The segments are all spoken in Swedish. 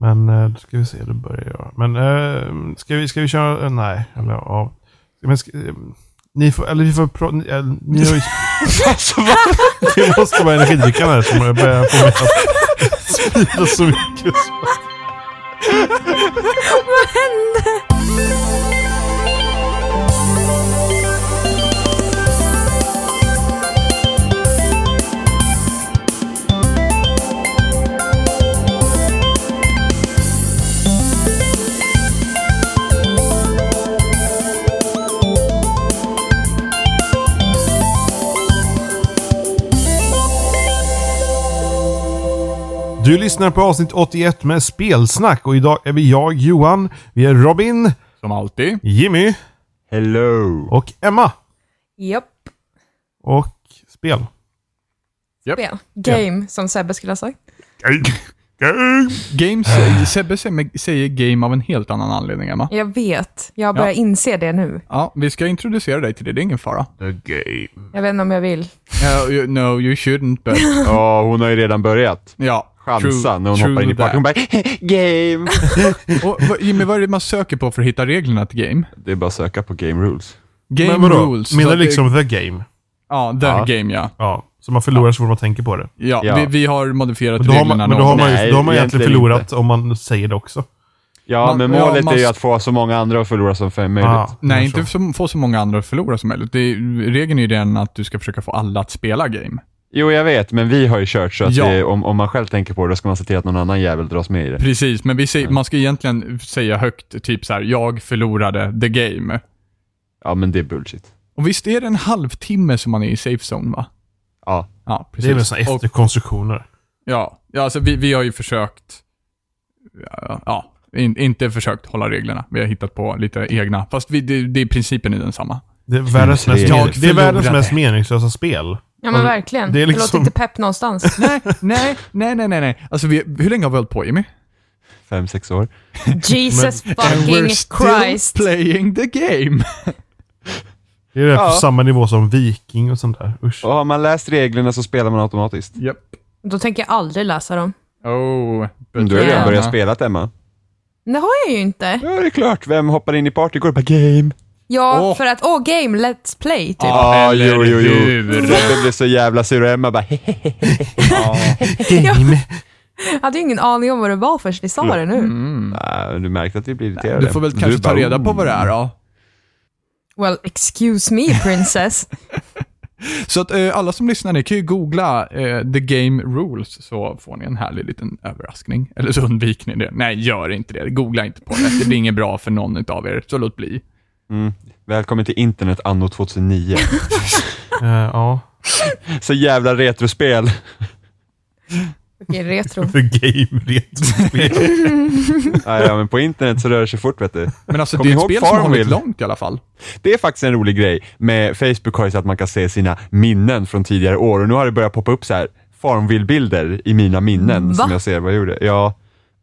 Men eh, då ska vi se, då börjar jag. Men äh, ska, vi, ska vi köra? Eh, nej, eller ja. Men, ska, eh, ni får, eller vi får pro, ni, äh, ni har ju... Alltså, va? Det måste vara energidrickan här som börjar få mig att sprida så mycket. Vad hände? Du lyssnar på avsnitt 81 med spelsnack och idag är vi jag, Johan, vi är Robin, Som alltid. Jimmy Hello. och Emma. Japp. Och spel. Japp. Spel. Game, som Sebbe skulle ha sagt. Games, Sebbe säger- säger game av en helt annan anledning, Emma. Jag vet. Jag börjar Ja. inse det nu. Ja, vi ska introducera dig till det, det är ingen fara. The game. Jag vet inte om jag vill. Uh, you, no, you shouldn't, but... Ja, hon har ju redan börjat Ja. Chansa true- när hon hoppar in i parken. Hon bara “Game!” Och, vad- Jimmy, vad är det man söker på för att hitta reglerna till game? Det är bara att söka på Game Rules. Game Men vadå? rules. Menar du liksom the game? Ja, the Ja. game ja. Ja. Så man förlorar så fort man tänker på det. Ja, Ja. Vi, vi har modifierat Men då har man, reglerna men då har man, ju- Nej, då har man egentligen förlorat inte. om man säger det också. Ja, Man- men ja, målet man- är ju att få så många andra att förlora som för möjligt. Ah, Nej, inte så, få så många andra att förlora som möjligt. Det är, regeln är ju den att du ska försöka få alla att spela game. Jo, jag vet, men vi har ju kört så att Ja. det, om, om man själv tänker på det, då ska man se till att någon annan jävel dras med i det. Precis, men vi säger, man ska egentligen säga högt, typ så här: jag förlorade the game. Ja, men det är bullshit. Och visst är det en halvtimme som man är i safe zone, va? Ja. Ja, precis. Det är väl sådana Och- efterkonstruktioner. Ja, ja alltså vi, vi har ju försökt, ja, ja in, inte försökt hålla reglerna. Vi har hittat på lite egna, fast vi, det, det är principen är densamma. Det är världens mest, det är världens mest meningslösa spel. Ja men Och verkligen. det Det, är liksom- låter inte pepp någonstans. nej, nej, nej, nej, nej. Alltså vi, hur länge har vi hållit på Jimmy? Fem, sex år. Jesus And fucking we're still Christ. playing the game. Det är det på Ja. samma nivå som Viking och sånt där. Usch. Och har man läst reglerna så spelar man automatiskt. Japp. Då tänker jag aldrig läsa dem. Oh. Men du har ju redan Ja. börjat spela Emma. Det har jag ju inte. Ja, det är klart. Vem hoppar in i party går bara game? Ja, Åh. för att, åh, game, let's play, typ. Ja, eller jo, jo, jo. Sebbe blev så jävla sur och Emma bara Ja. Game. Jag hade ju ingen aning om vad det var först vi sa det nu. Mm. Nej, du märkte att vi blir irriterade. Du får väl kanske ta bara, reda på "Oh." vad det är då. Well, excuse me princess. Så att eh, alla som lyssnar, ni kan ju googla eh, the game rules så får ni en härlig liten överraskning. Eller så undviker ni det. Nej, gör inte det. Googla inte på det. Det blir inget bra för någon av er, så låt bli. Mm. Välkommen till internet anno 2009. Eh, ja. så jävla retrospel. Okej, retro. The game retrospel. ja, ja, men på internet så rör det sig fort vet du. Men alltså Kom det är ett spel som har hållit Farmville? långt i alla fall. Det är faktiskt en rolig grej. Med Facebook har ju så att man kan se sina minnen från tidigare år och nu har det börjat poppa upp så här Farmville-bilder i mina minnen Va? som jag ser vad jag gjorde. Ja.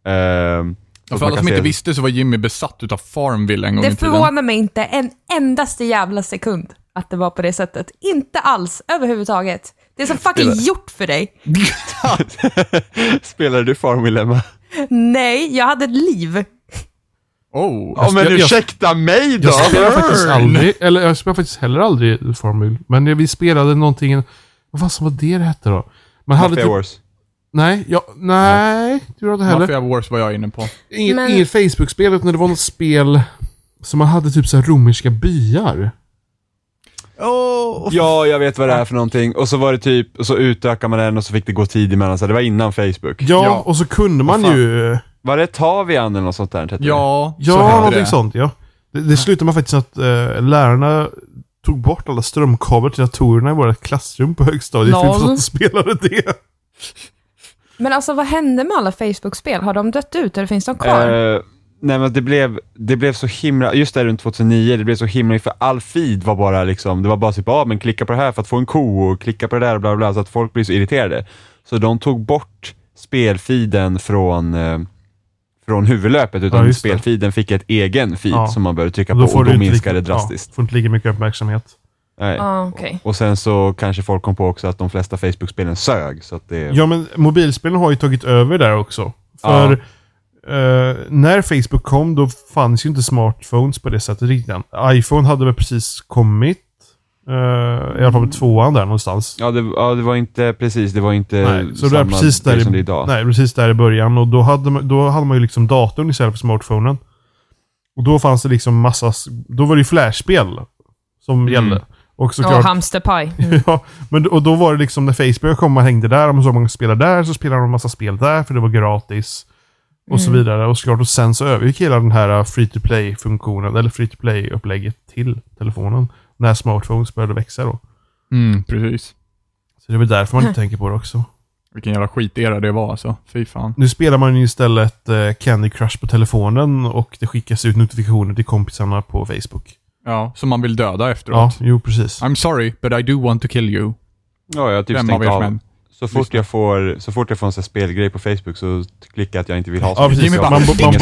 ehm, för alla som inte visste så var Jimmy besatt utav Farmville en gång i Det tiden. förvånar mig inte en endaste jävla sekund att det var på det sättet. Inte alls, överhuvudtaget. Det är så fucking Spelar- gjort för dig. Spelade du Farmville Emma? Nej, jag hade ett liv. Oh. Ja men jag- ursäkta mig då! Jag spelar faktiskt aldrig, eller jag spelar faktiskt heller aldrig Farmville. Men vi spelade någonting, vad fan som var det det hette då? Man hade Mafia typ, Wars. Nej, ja, nej, det gjorde jag inte heller. Mafia Wars var jag inne på. Inget, Men- inget Facebook-spel, utan det var något spel som man hade typ så här romerska byar. Oh. Ja, jag vet vad det är för någonting. Och så var det typ, och så utökar man den och så fick det gå tid emellan. Så det var innan Facebook. Ja, Ja. och så kunde man ju... Var det Tavian eller något sånt där? Ja, så Ja, hette någonting det. sånt ja. Det, det slutade med faktiskt att eh, lärarna tog bort alla strömkablar till datorerna i våra klassrum på högstadiet för vi Lol. satt och spelade det. Men alltså vad hände med alla Facebook-spel? Har de dött ut eller finns de kvar? Eh, nej men det blev, det blev så himla, just där runt 2009, det blev så himla, för all feed var bara liksom, det var bara typ, ja men klicka på det här för att få en ko och klicka på det där och bla bla, bla så att folk blir så irriterade. Så de tog bort spelfeeden från, eh, från huvudlöpet, Ja, utan just det. spelfeeden fick ett egen feed Ja. som man behövde trycka Och på och då minskade det drastiskt. Ja, får inte lika mycket uppmärksamhet. Nej. ah, okej. Och sen så kanske folk kom på också att de flesta Facebook-spelen sög, så att det... Ja, men mobilspelen har ju tagit över där också. För eh, när Facebook kom då fanns ju inte smartphones på det sättet riktigt än. iPhone hade väl precis kommit. Uh, I alla fall med tvåan där någonstans. Ja det, ja, det var inte precis, det var inte Nej, så det samma precis där, som det är i, idag. nej, precis där i början. Och då hade man, då hade man ju liksom datorn istället för smartphonen. Och då fanns det liksom massa, då var det ju flashspel som Mm. gällde. Och såklart, hamsterpaj. ja, men och då var det liksom när Facebook kom och hängde där, man såg många spelare där, så spelade de en massa spel där, för det var gratis. Och så vidare. Och såklart, och sen så övergick hela den här uh, free to play-funktionen, eller free to play-upplägget till telefonen. När smartphones började växa då. Mm, precis. Så det är väl därför man inte tänker på det också. Vilken jävla skitera det var alltså. Fy fan. Nu spelar man ju istället eh, Candy Crush på telefonen och det skickas ut notifikationer till kompisarna på Facebook. Ja, som man vill döda Ja, efteråt. jo precis. I'm sorry, but I do want to kill you. Ja, jag har typ Vem av stängt av. än. Så fort, jag får, så fort jag får en sån här spelgrej på Facebook så klickar jag att jag inte vill ha Ja, sånt. precis. Man- man-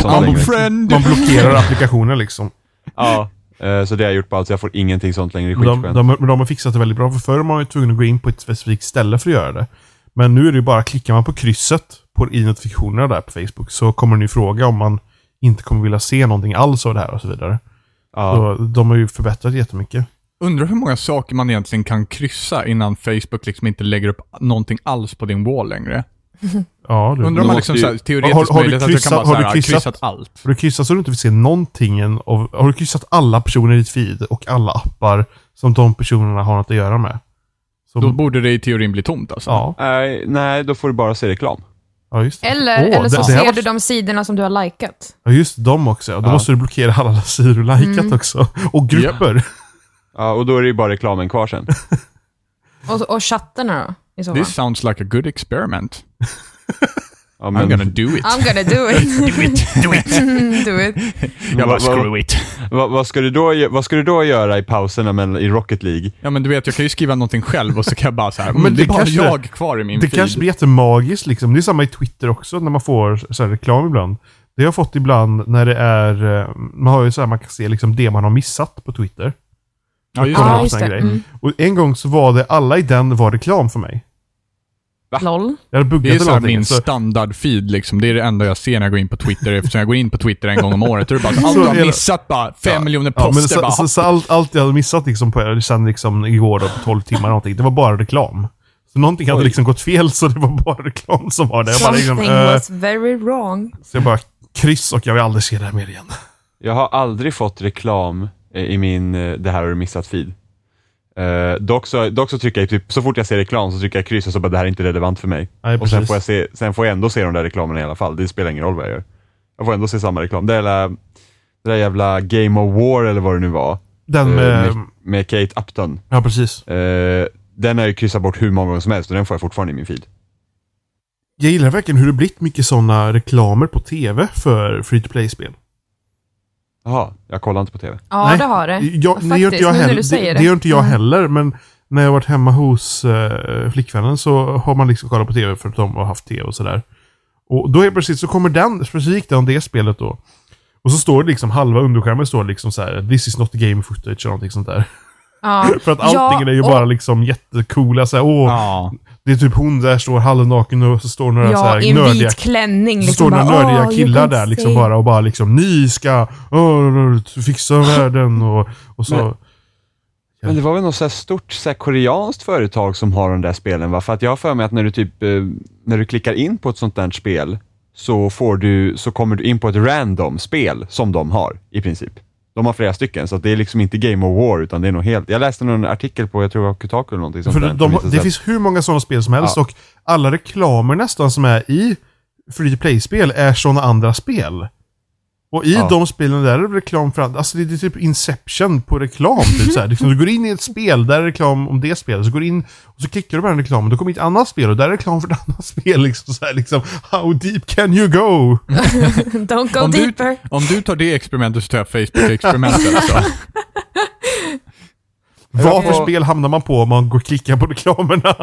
man- man- blockerar applikationer liksom. Ja, eh, så det har jag gjort på allt, så jag får ingenting sånt längre. Är De, de, men de har fixat det väldigt bra, för förr var man ju tvungen att gå in på ett specifikt ställe för att göra det. Men nu är det ju bara, klickar man på krysset på, i notifikationerna där på Facebook så kommer den ju fråga om man inte kommer vilja se någonting alls av det här och så vidare. Ja. Så de har ju förbättrat jättemycket. Undrar hur många saker man egentligen kan kryssa innan Facebook liksom inte lägger upp någonting alls på din wall längre. Ja, du. Undrar om man liksom ju- så här, teoretiskt Har- har du möjligt att jag kryssat- kan bara har du kryssat- kryssat allt. Har du kryssat så du inte vill se någonting av... Har du kryssat alla personer i ditt feed och alla appar som de personerna har något att göra med? Så, Då borde det i teorin bli tomt alltså. ja, Nej, nej, då får du bara se reklam. Ja, just det. Eller, Åh, eller så det- det här ser var- du de sidorna som du har likat. Ja, just de också. Då Ja. måste du blockera alla sidor du likat också. Och grupper. Ja, och då är det ju bara reklamen kvar sen. Och, och chattarna då? I så fall. This sounds like a good experiment. Ja, I'm men, gonna do it. I'm gonna do it. do it, do it. do it. Jag bara, Vad- vad- screw it. vad, vad, ska du då, vad ska du då göra i pauserna mellan, i Rocket League? Ja men du vet, jag kan ju skriva någonting själv och så kan jag bara så här, Men mm, det är det bara kanske- jag kvar i min Det feed. kanske blir jättemagiskt liksom. Det är samma i Twitter också när man får så här reklam ibland. Det har jag fått ibland när det är... eh, Man har ju så här, man kan se liksom det man har missat på Twitter. Ja, just på just det. Mm. Och en gång så var det, alla i den var reklam för mig. LOL. Jag hade buggat Det är så min Så, standardfeed liksom. Det är det enda jag ser när jag går in på Twitter eftersom jag går in på Twitter en gång om året. Då är det bara så, allt du har missat bara, fem Ja. miljoner ja, men poster så, bara. så, så allt, allt jag hade missat liksom på, sen liksom igår då, på 12 timmar eller någonting, det var bara reklam. Så någonting hade liksom gått fel så det var bara reklam som var det. Jag bara, liksom, Something eh, was very wrong. så jag bara kryss och jag vill aldrig se det här mer igen. Jag har aldrig fått reklam eh, i min eh, det här har du missat feed. Uh, dock, så, dock så trycker jag typ, så fort jag ser reklam så trycker jag kryss och så bara det här är inte relevant för mig. Nej, och sen får, jag se, sen får jag ändå se de där reklamerna i alla fall. Det spelar ingen roll vad jag gör. Jag får ändå se samma reklam. Det där, det där jävla Game of War eller vad det nu var. Den eh, med... med, med Kate Upton. Ja, precis. Eh, den har jag kryssat bort hur många gånger som helst och den får jag fortfarande i min feed. Jag gillar verkligen hur det blivit mycket sådana reklamer på tv för free to play-spel. Jaha, jag kollar inte på TV. Ja, Nej, det har det. Jag, det, Faktiskt, gör inte jag nu när heller, du det, säger det det. gör inte jag Mm. heller, men när jag varit hemma hos eh, flickvännen så har man liksom kollat på tv för att de har haft tv och sådär. Och då är precis så kommer den, specifikt den det spelet då. Och så står det liksom, halva underskärmen står det liksom så här: This is not the game footage eller någonting sånt där. Ja. för att allting är ju och- bara liksom jättecoola såhär, åh, Ja. Det är typ hon där står halvnaken och så står några så Ja, här i en nördiga vit klänning. så Liksom står det några nördiga "Oh, killar där liksom say." bara och bara liksom Ni ska åh, fixa världen och, och så. Men- Men det var väl något så här stort så här koreanskt företag som har de där spelen va? För att jag har för mig att när du typ, eh, när du klickar in på ett sånt där spel så får du, så kommer du in på ett random spel som de har i princip. De har flera stycken, så det är liksom inte Game of War utan det är nog helt, jag läste någon artikel på, jag tror det var Kotaku eller någonting sånt För där, de, det finns hur många sådana spel som helst Ja. och alla reklamer nästan som är i free play-spel är sådana andra spel. Och i Ja. de spelen där är det reklam för andra. Alltså det är typ Inception på reklam. Typ så här. Liksom, du går in i ett spel, där är reklam om det spelet. Så går du in och så klickar du på den reklamen. Då kommer ett annat spel och där är reklam för ett annat spel. Liksom, så här, liksom, How deep can you go? Don't go Om du, deeper. om du tar det experimentet så tar jag Facebook-experimentet. alltså. Vad för spel hamnar man på om man går och klickar på reklamerna?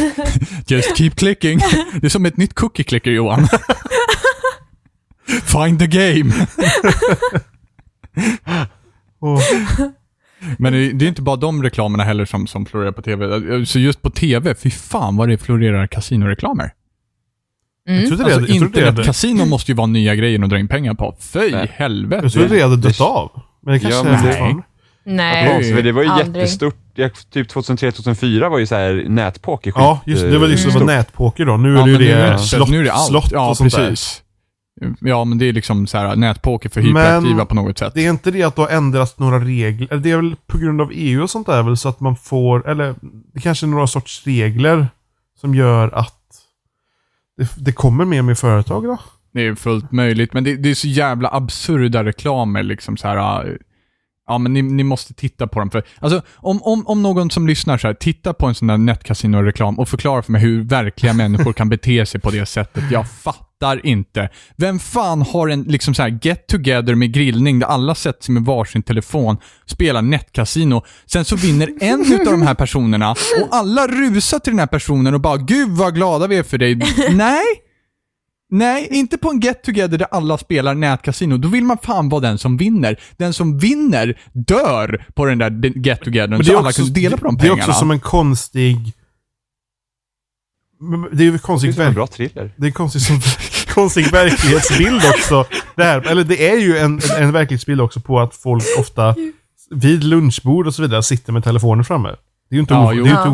Just keep clicking. Det är som ett nytt cookie clicker Johan. Find the game. Och, Men det det är inte bara de reklamerna heller som, som florerar på tv. Så just på tv, fy fan vad det florerar kasinoreklamer. Jag trodde det, Alltså, jag trodde det, hade- internetkasino måste ju vara nya grejer att dra in pengar på. Fy Nej. helvete. jag trodde det hade dött det- av. Men det kanske Ja, är men det- fortfarande. Nej. För det var ju Aldrig. jättestort. Ja, Typ 2003-2004 var ju så här nätpoker Ja, just det. Det var liksom det var skitstort. nätpoker då. Nu Ja, är det ju är det det- slott, nu är det allt. slott ja, och sånt där. Ja, men det är liksom så här nätpoker för Men hyperaktiva på något sätt. Det är inte det att det har ändrats några regler. Det är väl på grund av EU och sånt där väl så att man får, eller det kanske är några sorts regler som gör att det, det kommer mer med företag då? Det är fullt möjligt, men det, det är så jävla absurda reklamer liksom så här. Ja, men ni, ni måste titta på dem. För, alltså, om, om, om någon som lyssnar så här, tittar på en sån där nätkasino-reklam och förklarar för mig hur verkliga människor kan bete sig på det sättet. Jag fattar inte. Vem fan har en liksom så här get together med grillning där alla sätter sig med varsin telefon, spelar nätkasino, sen så vinner en utav de här personerna och alla rusar till den här personen och bara “Gud vad glada vi är för dig”. Nej! Nej, inte på en get together där alla spelar nätkasino. Då vill man fan vara den som vinner. Den som vinner dör på den där get togethern så alla kan dela på de det är pengarna. också som en konstig... Det är ju en Det är en bra thriller. det är en konstig, som, konstig verklighetsbild också. Det här, eller det är ju en, en verklighetsbild också på att folk ofta vid lunchbord och så vidare sitter med telefonen framme. Det är ju inte, Ja, det är ju inte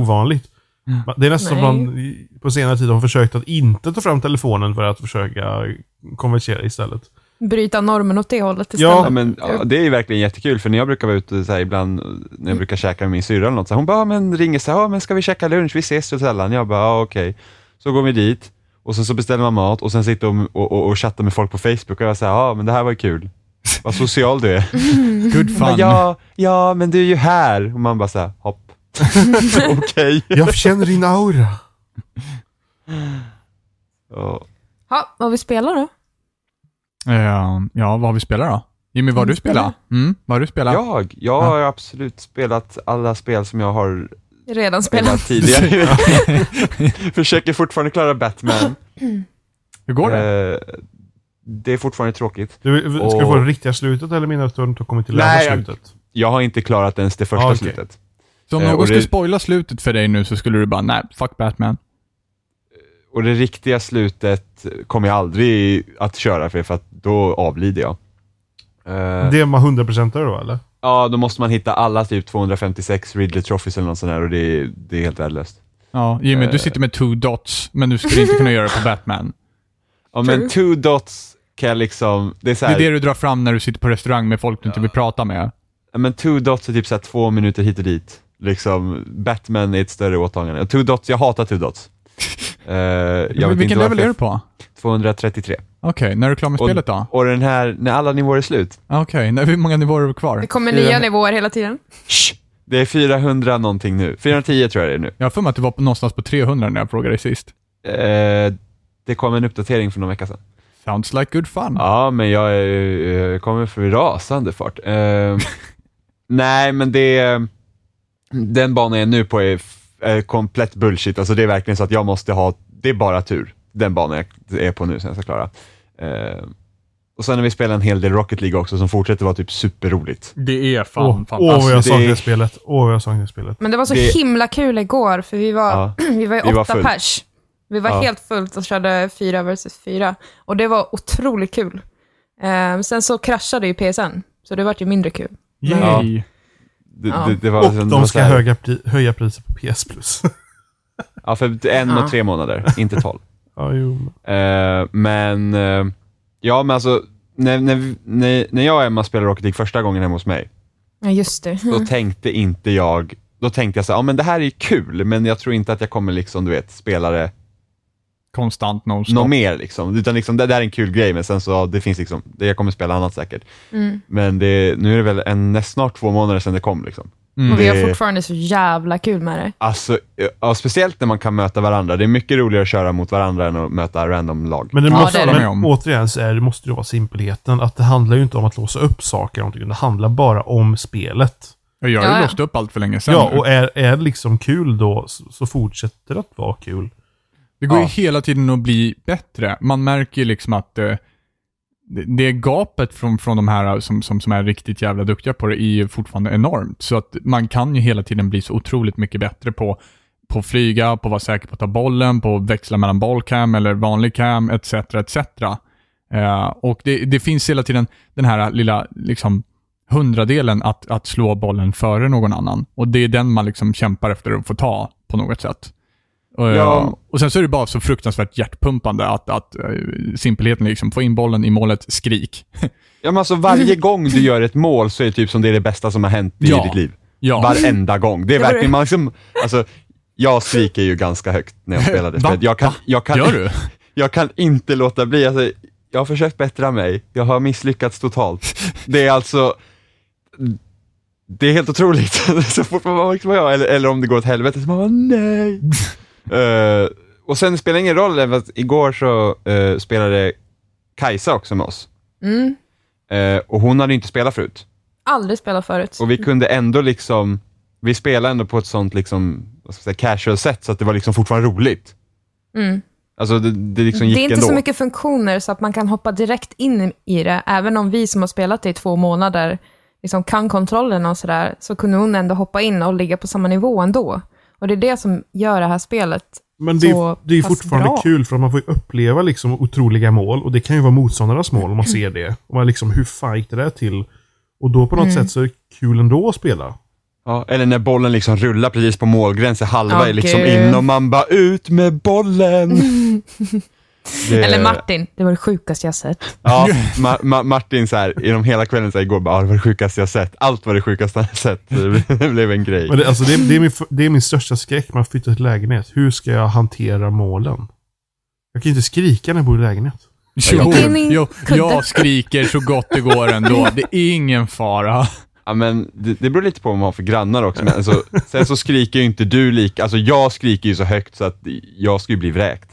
Ja. Det är nästan som Nej. man i- på senare tid har försökt att inte ta fram telefonen för att försöka konversera istället. Bryta normen åt det hållet Ja, istället. Ja, men, ja, det är ju verkligen jättekul, för när jag brukar vara ute så här, ibland, när jag brukar käka med min syrra eller något, så här, hon bara, men ringer så här, men ska vi käka lunch, vi ses så sällan. Jag bara, ja okej. Så går vi dit, och sen så beställer man mat, och sen sitter de och, och, och chattar med folk på Facebook, och jag säger, ja men det här var ju kul. Vad social du är. Good Bara, fun. ja, ja, men du är ju här. Och man bara såhär, hopp. okej. Jag känner din aura. Ja. Ja, vad vi spelar då? Eh, ja, vad har vi spelat då? Jimmy, vad har du spelat? Mm, vad har du spelat? Jag, jag har absolut spelat alla spel som jag har Redan spelat spelat. tidigare. Försöker fortfarande klara Batman. Hur går det? Eh, det är fortfarande tråkigt. Du, ska du få det riktiga slutet eller menar du att du inte har kommit till Nej, lära jag- slutet? Jag har inte klarat ens det första Ah, okej. slutet. Så om eh, någon skulle det- spoila slutet för dig nu så skulle du bara, nej, fuck Batman. Och det riktiga slutet kommer jag aldrig att köra för, för att då avlider jag. Eh, Det är man 100% då eller? Ja, då måste man hitta alla typ 256 Ridley Trophies eller något sånt där och det är, det är helt värdelöst. Ja, Jimmy, Eh. du sitter med two dots, men du skulle inte kunna göra det på Batman. Ja, men two dots kan jag liksom, det är så Det här, är det du drar fram när du sitter på restaurang med folk du inte vill prata med. ja, men two dots är typ så här två minuter hit och dit. Liksom, Batman är ett större åtagande. Two dots, jag hatar two dots. Eh, jag vet Vilken inte level är du på? 233. Okej, när är du klar med Och- spelet då? Och den här, när alla nivåer är slut, Okej, när hur många nivåer är kvar? Det kommer nya nivåer hela tiden. Shh, det är 400 någonting nu. 410 tror jag det är nu. Jag har för mig att det var på någonstans på 300 när jag frågade dig sist. Eh, det kom en uppdatering för någon vecka sedan. Sounds like good fun. Ja, men jag är, eh, kommer för rasande fart. Eh, nej, men det... Den banan jag är nu på är, är komplett bullshit. Alltså det är verkligen så att jag måste ha, det är bara tur. Den banan jag är på nu som jag ska klara. Eh, och sen har vi spelat en hel del Rocket League också som fortsätter vara typ superroligt. Det är fan Åh, åh fantastiskt. vad jag det saknar det spelet. Åh vad jag saknar det spelet. Men det var så Det- himla kul igår, för vi var, Ja, vi var ju vi var åtta fullt. pers. Vi var Ja. helt fullt och körde fyra versus fyra. Och det var otroligt kul. Ehm, sen så kraschade ju PSN, så det vart ju mindre kul. Yay. Det, Ja. det, det var, Och var de så ska pri höja priset på PS Plus. Ja, för en Ja. och tre månader, inte tolv. ja, jo. Eh, men, eh, ja men alltså, när, när, när, när jag och Emma spelade Rocket League första gången hemma hos mig, Ja, just det. då tänkte inte jag, då tänkte jag så här, ja men det här är kul, men jag tror inte att jag kommer liksom, du vet, spela det Konstant nonstop. något mer liksom. Utan liksom, det där är en kul grej, men sen så, det finns liksom, det, jag kommer spela annat säkert. Mm. Men det, nu är det väl en, näst- snart två månader sedan det kom liksom. Mm. Och vi har Det- fortfarande så jävla kul med det. Alltså, ja, speciellt när man kan möta varandra. Det är mycket roligare att köra mot varandra än att möta random lag. Men, det Ja, måste, det är det. men om. återigen så är, det måste det vara simpelheten. Att det handlar ju inte om att låsa upp saker. någonting. Det handlar bara om spelet. Jag har ju Ja, ja. låst upp allt för länge sedan. Ja, och är, är det liksom kul då så, så fortsätter det att vara kul. Det går Ja. ju hela tiden att bli bättre. Man märker ju liksom att eh, det, det gapet från, från de här som, som, som är riktigt jävla duktiga på det är ju fortfarande enormt. Så att man kan ju hela tiden bli så otroligt mycket bättre på på att flyga, på att vara säker på att ta bollen, på att växla mellan bollcam eller vanlig cam, etc. etc. Eh, och det, det finns hela tiden den här lilla liksom, hundradelen att, att slå bollen före någon annan. Och det är den man liksom kämpar efter att få ta på något sätt. Och, Ja. och sen så är det bara så fruktansvärt hjärtpumpande att, att eh, simpelheten liksom, få in bollen i målet, skrik. Ja, men alltså, varje gång du gör ett mål så är det typ som det är det bästa som har hänt i Ja. ditt liv. Ja. Varenda gång. Det är verkligen, man liksom, alltså, jag skriker ju ganska högt när jag spelar det spelet. Jag kan, jag kan, Gör du? jag kan inte låta bli. Alltså, jag har försökt bättra mig. Jag har misslyckats totalt. Det är alltså, det är helt otroligt. så fort man var liksom jag, eller, eller om det går åt helvete, så man bara nej. Eh, och sen spelar det ingen roll, för att igår så eh, spelade Kajsa också med oss. Mm. Eh, och hon hade inte spelat förut. Aldrig spelat förut. Och vi kunde ändå liksom, vi spelade ändå på ett sånt liksom, vad ska jag säga, casual sätt så att det var liksom fortfarande roligt. Mm. Alltså det, det liksom Det är inte ändå. så mycket funktioner så att man kan hoppa direkt in i det. Även om vi som har spelat det i två månader liksom kan kontrollen och sådär, så kunde hon ändå hoppa in och ligga på samma nivå ändå. Och det är det som gör det här spelet Men det, så är- det är fortfarande bra. kul för att man får ju uppleva liksom otroliga mål och det kan ju vara motståndarnas mål om man ser det. Och man liksom, hur gick det där till? Och då på något Mm. sätt så är det kul ändå att spela. Ja, eller när bollen liksom rullar precis på målgränsen, halva Ja, är liksom in och man bara ut med bollen. Det- Eller Martin, det var det sjukaste jag sett. Ja, Ma- Ma- Martin så här, genom hela kvällen så här, igår bara, "Ah, det var det sjukaste jag sett. Allt var det sjukaste jag sett. Det blev- en grej. Men det, alltså det, är- det, är min, det är min största skräck när man flyttar till lägenhet. Hur ska jag hantera målen? Jag kan ju inte skrika när jag bor i lägenhet. Jo, jo, jag skriker så gott det går ändå. Det är ingen fara. Ja, men det, det beror lite på vad man har för grannar också. Men alltså, sen så skriker ju inte du lika, alltså jag skriker ju så högt så att jag skulle bli vräkt.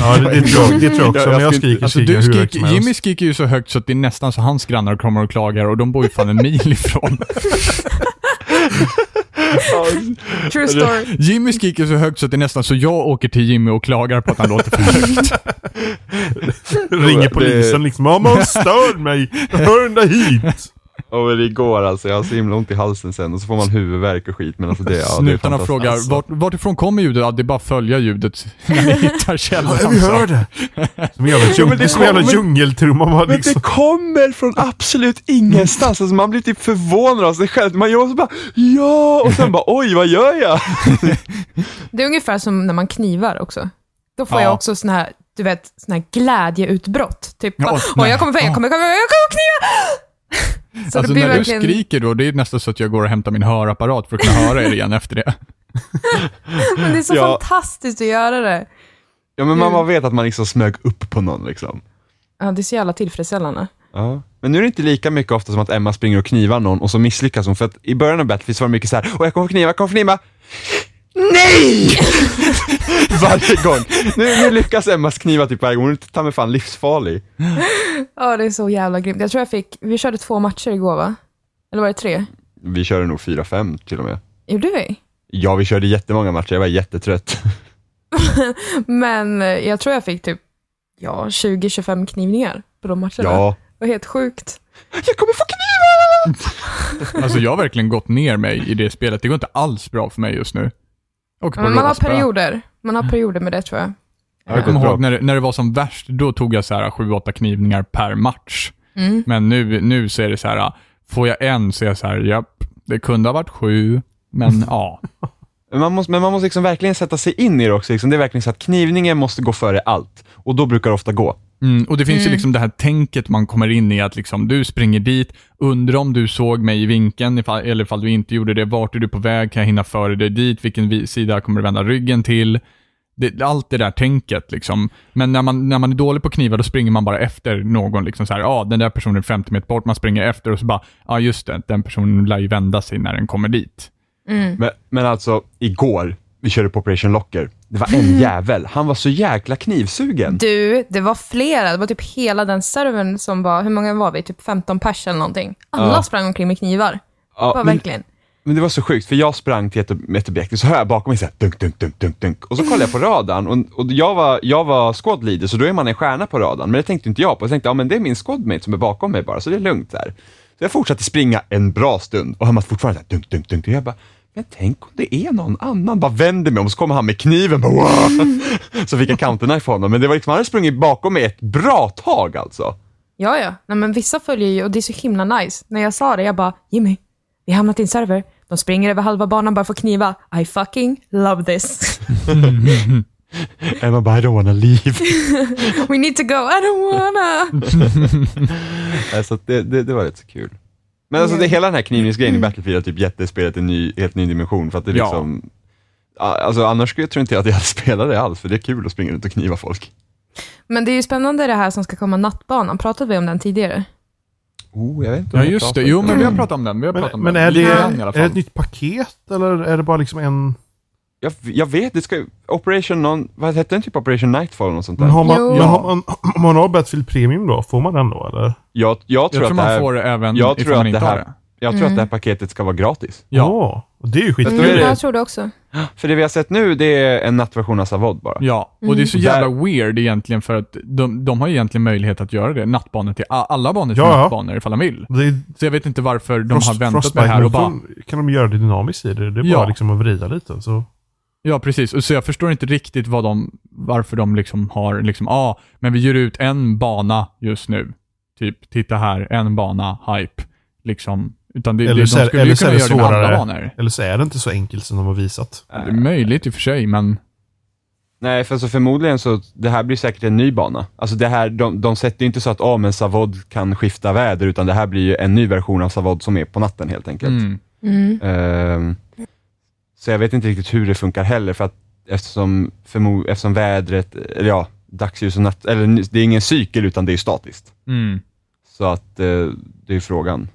Ja, det, det, tror, jag, det tror jag också. Jag- jag skriker Alltså, skriker du hur skriker, som helst. Jimmy skriker ju så högt så att det är nästan så hans grannar kommer och klagar och de bor ju fan en mil ifrån. True story. Jimmy skriker så högt så att det är nästan så jag åker till Jimmy och klagar på att han låter för högt. Ringer polisen liksom. Ja, man stör mig. Hör den där hit. Och men igår alltså, jag har så himla ont i halsen sen och så får man huvudvärk och skit. Men alltså det, ja, det är Snutarna fantastiskt. frågar, Alltså. vart, vartifrån kommer ljudet? Ja, det är bara att följa ljudet när ni hittar källan. Ja, vi hör det. Som en jävla, Ja, djung, men det som en jävla kommer- djungeltrumma. Man Men liksom. det kommer från absolut ingenstans. Alltså man blir typ förvånad av sig själv. Man gör så bara ja och sen bara oj vad gör jag? Det är ungefär som när man knivar också. Då får Ja. jag också sån här, du vet, sån här glädjeutbrott. Typ, Ja, bara, nej. jag kommer, jag kommer, jag kommer, jag kommer kniva! Så Alltså när verkligen... du skriker då, det är nästan så att jag går och hämtar min hörapparat för att kunna höra er igen efter det. Men det är så Ja. fantastiskt att göra det. Ja men man bara vet att man liksom smög upp på någon liksom. Ja, det är så jävla tillfredsställande. Ja. Men nu är det inte lika mycket ofta som att Emma springer och knivar någon och så misslyckas hon. För att i början av Battlefield var det mycket så här, och jag kommer få kniva, jag kommer få kniva. Nej! Varje gång. Nu, nu lyckas Emmas kniva typ varje gång, hon är ta mig fan livsfarlig. Ja, det är så jävla grymt. Jag tror jag fick, vi körde två matcher igår va? Eller var det tre? Vi körde nog 4-5 till och med. Gjorde vi? Ja, vi körde jättemånga matcher, jag var jättetrött. Men eh, jag tror jag fick typ, ja, 20-25 knivningar på de matcherna. Ja. Det var helt sjukt. Jag kommer få kniva! Alltså jag har verkligen gått ner mig i det spelet. Det går inte alls bra för mig just nu. Och på Men man har råspö. perioder. Man har perioder med det tror jag. Jag kommer ihåg när det, när det var som värst, då tog jag så här 7-8 knivningar per match. Mm. Men nu, nu så är det så här, får jag en så är jag så här, japp, det kunde ha varit sju, men ja. Men man måste, men man måste liksom verkligen sätta sig in i det också. Liksom. Det är verkligen så att knivningen måste gå före allt. Och då brukar det ofta gå. Mm, och det finns ju Mm. liksom det här tänket man kommer in i, att liksom, du springer dit, undrar om du såg mig i vinkeln, ifall, eller ifall du inte gjorde det, vart är du på väg, kan jag hinna före dig dit, vilken vi- sida kommer du vända ryggen till? Det, allt det där tänket liksom. Men när man, när man är dålig på knivar, då springer man bara efter någon, liksom så här, ah, den där personen är 50 meter bort, man springer efter och så bara, ja ah, just det, den personen lär ju vända sig när den kommer dit. Mm. Men, men alltså, igår, vi körde på Operation Locker. Det var en jävel, han var så jäkla knivsugen. Du, det var flera. Det var typ hela den servern som var, hur många var vi? Typ 15 pers eller någonting. Alla Ja. sprang omkring med knivar. Ja, men, verkligen. men det var så sjukt, för jag sprang till ett, ett objekt, så hör jag bakom mig så här, dunk, dunk, dunk, dunk, dunk. Och så kollade jag på radarn, och, och jag var, jag var squad leader, så då är man en stjärna på radarn. Men det tänkte inte jag på. Jag tänkte, ja men det är min squadmate som är bakom mig bara, så det är lugnt där. Så jag fortsatte springa en bra stund, och han var fortfarande så här, dunk, dunk, dunk. Och jag bara, men tänk om det är någon annan. Bara vänder mig om så kommer han med kniven. Bara, "Wow!" så fick jag counterknife honom. Men det var liksom, han hade sprungit bakom mig ett bra tag alltså. Ja, ja. Nej, men vissa följer ju och det är så himla nice. När jag sa det, jag bara, Jimmy, vi har hamnat i en server. De springer över halva banan bara för att kniva. I fucking love this. Emma bara, I don't wanna leave. We need to go. I don't wanna. alltså, det, det, det var rätt så kul. Men alltså det, hela den här knivningsgrejen i Battlefield har typ gett det spelet en ny, helt ny dimension. För att det Ja. liksom, Ja, alltså annars skulle jag tror inte jag att jag hade spelat det alls, för det är kul att springa runt och kniva folk. Men det är ju spännande det här som ska komma nattbanan. Pratade vi om den tidigare? Oh, jag vet inte Ja, just det. Jo, men vi har pratat om den. Vi har pratat Men, om men den. är, det, Lite grann i alla är det fall. ett nytt paket eller är det bara liksom en... Jag, jag vet, det ska Operation, någon, vad hette den typ Operation Nightfall eller något sånt där? Men har man, Jo. men har man, om man har Battlefield Premium då, får man den då eller? Jag, jag tror, Jag tror att det man här, får det även jag tror man att inte det har här, det. jag tror att det här paketet ska vara gratis. Ja. Och det är ju tror Mm, jag tror det också. För det vi har sett nu, det är en nattversion av Savod bara. Ja, och det är så Mm. jävla weird egentligen för att de, de har ju egentligen möjlighet att göra det. Nattbanor till alla banor till Ja, ja. nattbanor ifall de vill. Det är, Så jag vet inte varför de Frost- har väntat med det här och bara... kan de göra det dynamiskt i det. Det är Ja. bara liksom att vrida lite. Så. Ja, precis. Och Så jag förstår inte riktigt vad de, varför de liksom har liksom, ja, ah, men vi ger ut en bana just nu. Typ, titta här, en bana, hype. Liksom. Utan det, Eller det, de skulle eller ju så kunna är det göra det med andra svårare. banor. Eller så är det inte så enkelt som de har visat. Det är möjligt i och för sig, men Nej, för så förmodligen så, det här blir säkert en ny bana. Alltså det här, de, de sätter ju inte så att, ja men Savod kan skifta väder, utan det här blir ju en ny version av Savod som är på natten helt enkelt. mm. Mm. Ehm, så jag vet inte riktigt hur det funkar heller, för att eftersom, förmo- eftersom vädret, eller ja, dagsljus och natt, eller det är ingen cykel utan det är statiskt. Mm. Så att eh, det är ju frågan.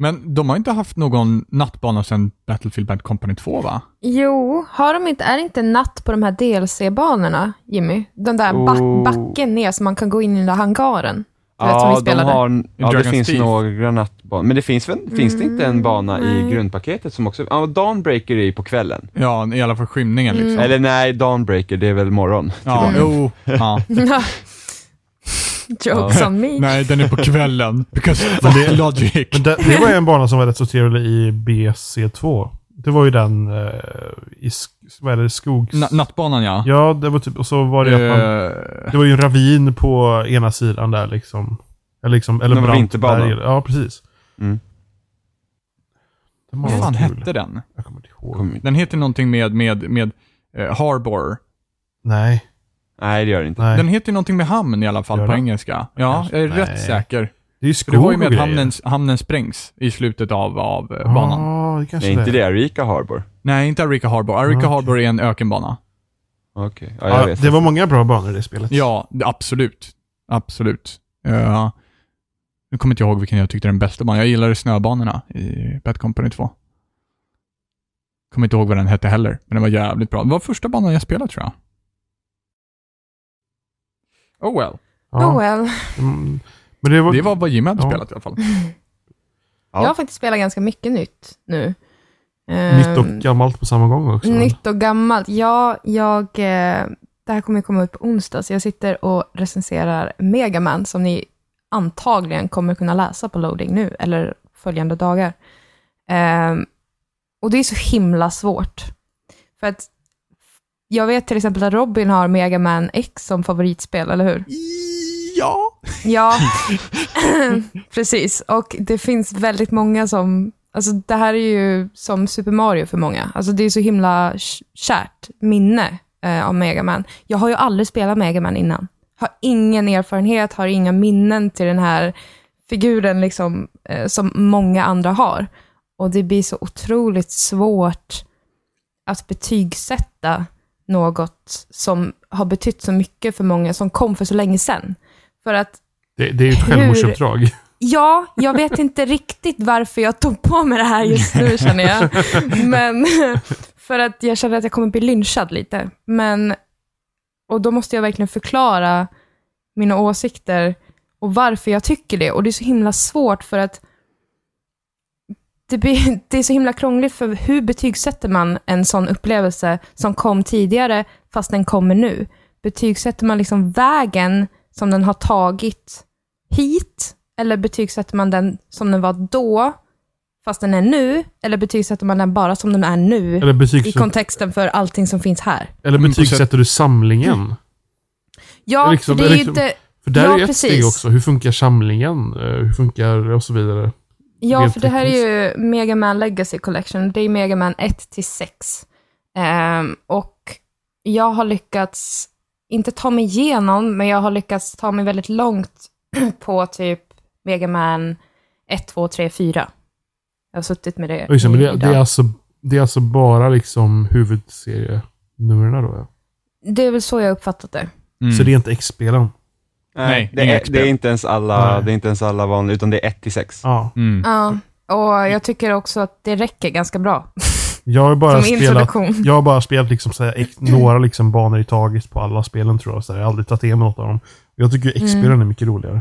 Men de har inte haft någon nattbana sedan Battlefield Bad Company 2 va? Jo, har de inte, är det inte natt på de här DLC-banorna, Jimmy? Den där back, Oh. backen ner så man kan gå in i den där hangaren. Som vi Ja, de har, ja det Dragon's finns Teeth. några nattbanor, men det finns, väl, finns det inte en bana i nej. grundpaketet som också, ja Dawnbreaker är ju på kvällen. Ja, i alla fall skymningen Mm. liksom. Eller nej, Dawnbreaker, det är väl morgon. Ja, jo. Ja. Jokes on me. Nej, den är på kvällen. Because logic. Men det, det var ju en bana som var rätt så trevlig i BC2. Det var ju den eh, i sk- vad är det, skogs... Na- nattbanan ja. Ja, det var typ, och så var det att man, Eh, Det var ju en ravin på ena sidan där liksom. Eller, liksom, eller brant berg. Ja, precis. Mm. Vad fan hette den? Jag kommer inte ihåg. Kom, Den heter någonting med, med, med eh, Harbor. Nej. nej, det gör det inte. Nej. Den heter någonting med hamn i alla fall Gör på engelska. Ja, jag är Nej. rätt säker. Det är ju skog det var ju med att hamnen, hamnen sprängs i slutet av, av eh, banan. Det kanske är inte det Arika Harbor? Nej, inte Arika Harbor. Arika Okej. Harbor är en ökenbana. Okej, ja, jag Ja, vet. det var många bra banor i det spelet. Ja, det- absolut. Absolut. Uh, nu kommer inte jag ihåg vilken jag tyckte den bästa banan. Jag gillade snöbanorna i Bad Company 2. Kommer inte ihåg vad den hette heller, men den var jävligt bra. Det var första banan jag spelade tror jag. Oh well. Ja. Oh well. Mm, Men det var... Det var vad Jimmy hade Ja. spelat i alla fall. Ja. Jag har faktiskt spelat ganska mycket nytt nu. nytt och Ehm, gammalt på samma gång också. Nytt och gammalt. Ja, jag... Eh, det här kommer komma ut på onsdag, så jag sitter och recenserar Megaman, som ni antagligen kommer kunna läsa på loading nu, eller följande dagar. Ehm, och det är så himla svårt. För att jag vet till exempel att Robin har Megaman X som favoritspel, eller hur? Ja. Ja, precis. Och det finns väldigt många som... Alltså det här är ju som Super Mario för många. Alltså det är så himla kärt minne eh, av Mega Man. Jag har ju aldrig spelat Mega Man innan. Har ingen erfarenhet, har inga minnen till den här figuren liksom, eh, som många andra har. Och det blir så otroligt svårt att betygsätta något som har betytt så mycket för många, som kom för så länge sedan. För att Det, det är ju ett Hur- självmordsuppdrag. Ja, jag vet inte riktigt varför jag tog på mig det här just nu känner jag. Men för att jag känner att jag kommer bli lynchad lite. Men, och då måste jag verkligen förklara mina åsikter och varför jag tycker det. Och det är så himla svårt för att det, blir, det är så himla krångligt för hur betygsätter man en sån upplevelse som kom tidigare fast den kommer nu? Betygsätter man liksom vägen som den har tagit hit? Eller betygsätter man den som den var då, fast den är nu, eller betygsätter man den bara som den är nu, Eller, i betygsätter, kontexten för allting som finns här? eller Mm, betygsätter du samlingen? Ja, Liksom- för det är ju liksom- inte... För där Ja, är ju ett precis. steg också. Hur funkar samlingen? Eh, Hur funkar och så vidare. Ja, rent för det här är ju Mega Man Legacy Collection. Det är Mega Man 1 till 6. Ehm, och jag har lyckats, inte ta mig igenom, men jag har lyckats ta mig väldigt långt på typ Mega Man 1, 2, 3, 4. Jag har suttit med det Just, det, men det, det, är alltså, det är alltså bara liksom huvudserienumren då? Ja. Det är väl så jag uppfattat det. Mm. Så det är inte X-spelen? Nej, det, är, det är inte ens alla, Nej. det är inte ens alla vanliga, utan det är 1 till 6. Ja. Mm. Ja, och jag tycker också att det räcker ganska bra Jag har bara som spelat, jag har bara spelat liksom så här, några liksom banor i taget på alla spelen tror jag. Så här, jag har aldrig tagit igenom något av dem. Jag tycker Mm. X-spelen är mycket roligare.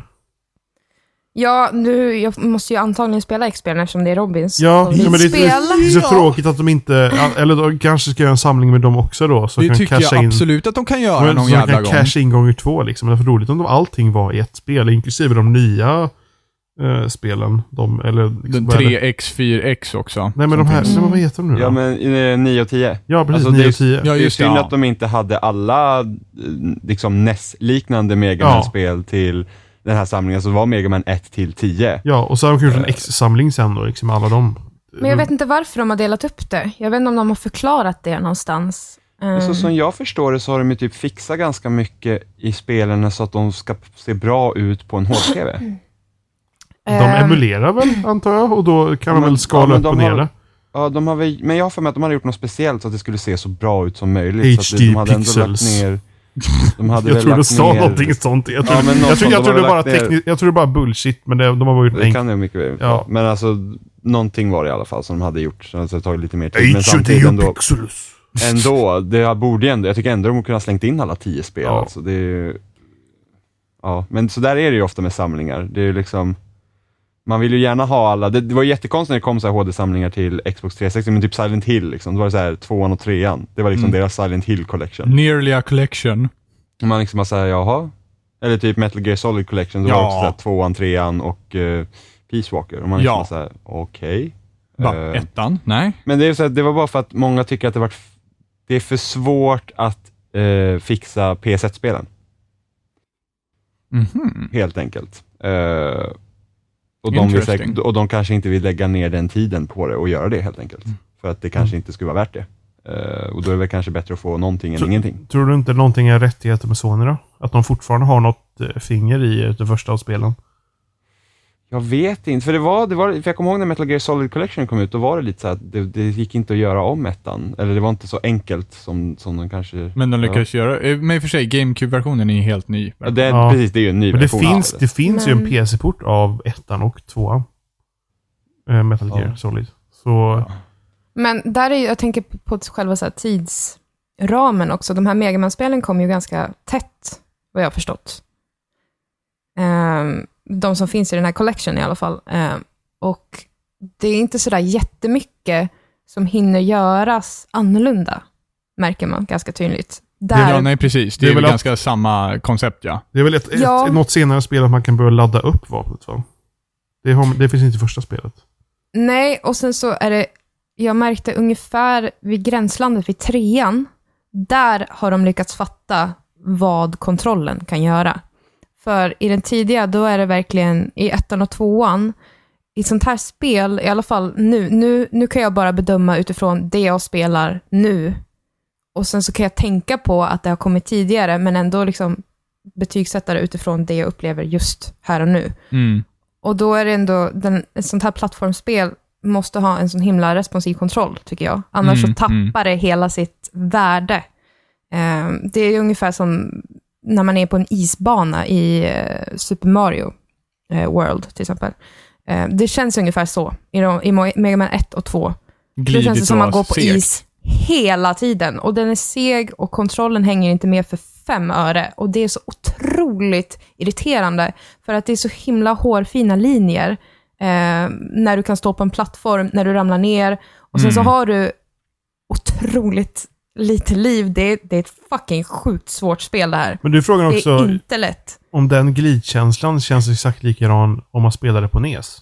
Ja, nu, jag måste ju antagligen spela X-spelen eftersom det är Robins Ja, ja, men det, är- det är så tråkigt att de inte... Eller de kanske ska göra en samling med dem också då. Så Det kan tycker jag in, absolut att de kan göra Men någon så de jävla kan gång. casha in gånger två liksom. Det är för roligt om de allting var i ett spel, inklusive de nya eh, spelen. De, eller, liksom, Den vad är det? 3X, 4X också. Nej men de här, nej, men vad heter de nu då? Ja, men eh, 9 och 10. Ja, precis. Alltså, det 9 är- och 10. Ja, det är just det. synd Ja. att de inte hade alla eh, liksom NES-liknande Mega Ja. Till den här samlingen, så var Mega Man 1 till 10 Ja, och så har de gjort en Eh. X-samling sen då, liksom alla dem. Men jag vet inte varför de har delat upp det. Jag vet inte om de har förklarat det någonstans. Men Så som jag förstår det så har de ju typ fixat ganska mycket i spelen så att de ska se bra ut på en HD-TV. De ehm, emulerar väl, antar jag, och då kan de väl skala ja, upp och ner det. Ja, de har väl, men jag har för mig att de hade gjort något speciellt så att det skulle se så bra ut som möjligt. så att HD de hade ändå pixels. lagt ner... De hade Jag tror du sa ner, någonting sånt. Jag Ja, tror, men något jag tror, sånt. jag tror det hade bara tekniskt, jag tror det bara bullshit, men det, de har varit Det enkelt. kan det mycket väl Ja. ja. Men alltså, någonting var det i alla fall som de hade gjort. Så det har tagit lite mer tid. Men samtidigt ändå, pixels. ändå, det borde ju ändå, jag tycker ändå de kunde ha slängt in alla tio spel. Ja. Alltså, det är, ja, men så där är det ju ofta med samlingar. Det är ju liksom, man vill ju gärna ha alla, det, det var jättekonstigt när det kom så här HD-samlingar till Xbox 360, men typ Silent Hill, liksom. det var så här tvåan och trean. Det var liksom Mm. deras Silent Hill Collection. Nearly a collection. Och man liksom bara såhär, jaha? Eller typ Metal Gear Solid Collection, det var Ja. också så här, tvåan, trean och uh, Peace Walker. Och man liksom Ja. bara såhär, okej. Va, Eh, ettan? Nej. men det, är så att det var bara för att många tycker att det, var, det är för svårt att eh, fixa PS1-spelen, Mhm. helt enkelt. Eh, och, de vill säkert, och de kanske inte vill lägga ner den tiden på det och göra det helt enkelt. Mm. För att det kanske inte skulle vara värt det. Eh, och då är det väl kanske bättre att få någonting än Så- ingenting. Tror du inte någonting är rättigheter med Sony då? Att de fortfarande har något eh, finger i det första av spelen? Jag vet inte, för det var, det var, för jag kommer ihåg när Metal Gear Solid Collection kom ut, då var det lite så att det, det gick inte att göra om ettan. Eller det var inte så enkelt som, som de kanske... Men de lyckades göra, eh, men i och för sig, GameCube-versionen är ju helt ny. Ja, det, Ja. Precis, det är ju en ny Men det version finns, av det finns ju en Men- PC-port av ettan och tvåan. Eh, Metal Ja. Gear Solid. Så Men där är jag tänker på- själva så här tidsramen också. De här Megaman-spelen kom ju ganska tätt, vad jag har förstått. Ehm, de som finns i den här collection i alla fall. Ehm, och det är inte sådär jättemycket som hinner göras annorlunda, märker man ganska tydligt. Det är, Där, ja, nej, precis. Det, Det är väl väl ganska samma koncept, ja. det är väl ett, Ja. ett, något senare spel att man kan börja ladda upp vapnet va? Det, har, det finns inte i första spelet. Nej, och sen så är det, jag märkte ungefär vid gränslandet vid trean, där har de lyckats fatta vad kontrollen kan göra. För i den tidiga, då är det verkligen i ettan och tvåan, i sånt här spel, i alla fall nu, nu, nu kan jag bara bedöma utifrån det jag spelar nu. Och sen så kan jag tänka på att det har kommit tidigare, men ändå liksom betygsätta det utifrån det jag upplever just här och nu. Mm. Och då är det ändå, den, ett sånt här plattformsspel måste ha en sån himla responsiv kontroll, tycker jag. Annars Mm, så tappar det hela sitt värde. Eh, det är ungefär som när man är på en isbana i eh, Super Mario eh, World, till exempel. Eh, det känns ungefär så i, de, i Mega Man 1 och 2. Det Glidigt känns som att man går på segt. is hela tiden. Och den är seg och kontrollen hänger inte med för fem öre. Och det är så otroligt irriterande. För att det är så himla hårfina linjer. Eh, när du kan stå på en plattform, när du ramlar ner. Och sen så Mm. har du otroligt lite liv. Det är, det är ett fucking sjukt svårt spel det här. Men du frågar Det också är inte lätt. om den glidkänslan känns exakt likadan om man spelar det på NES.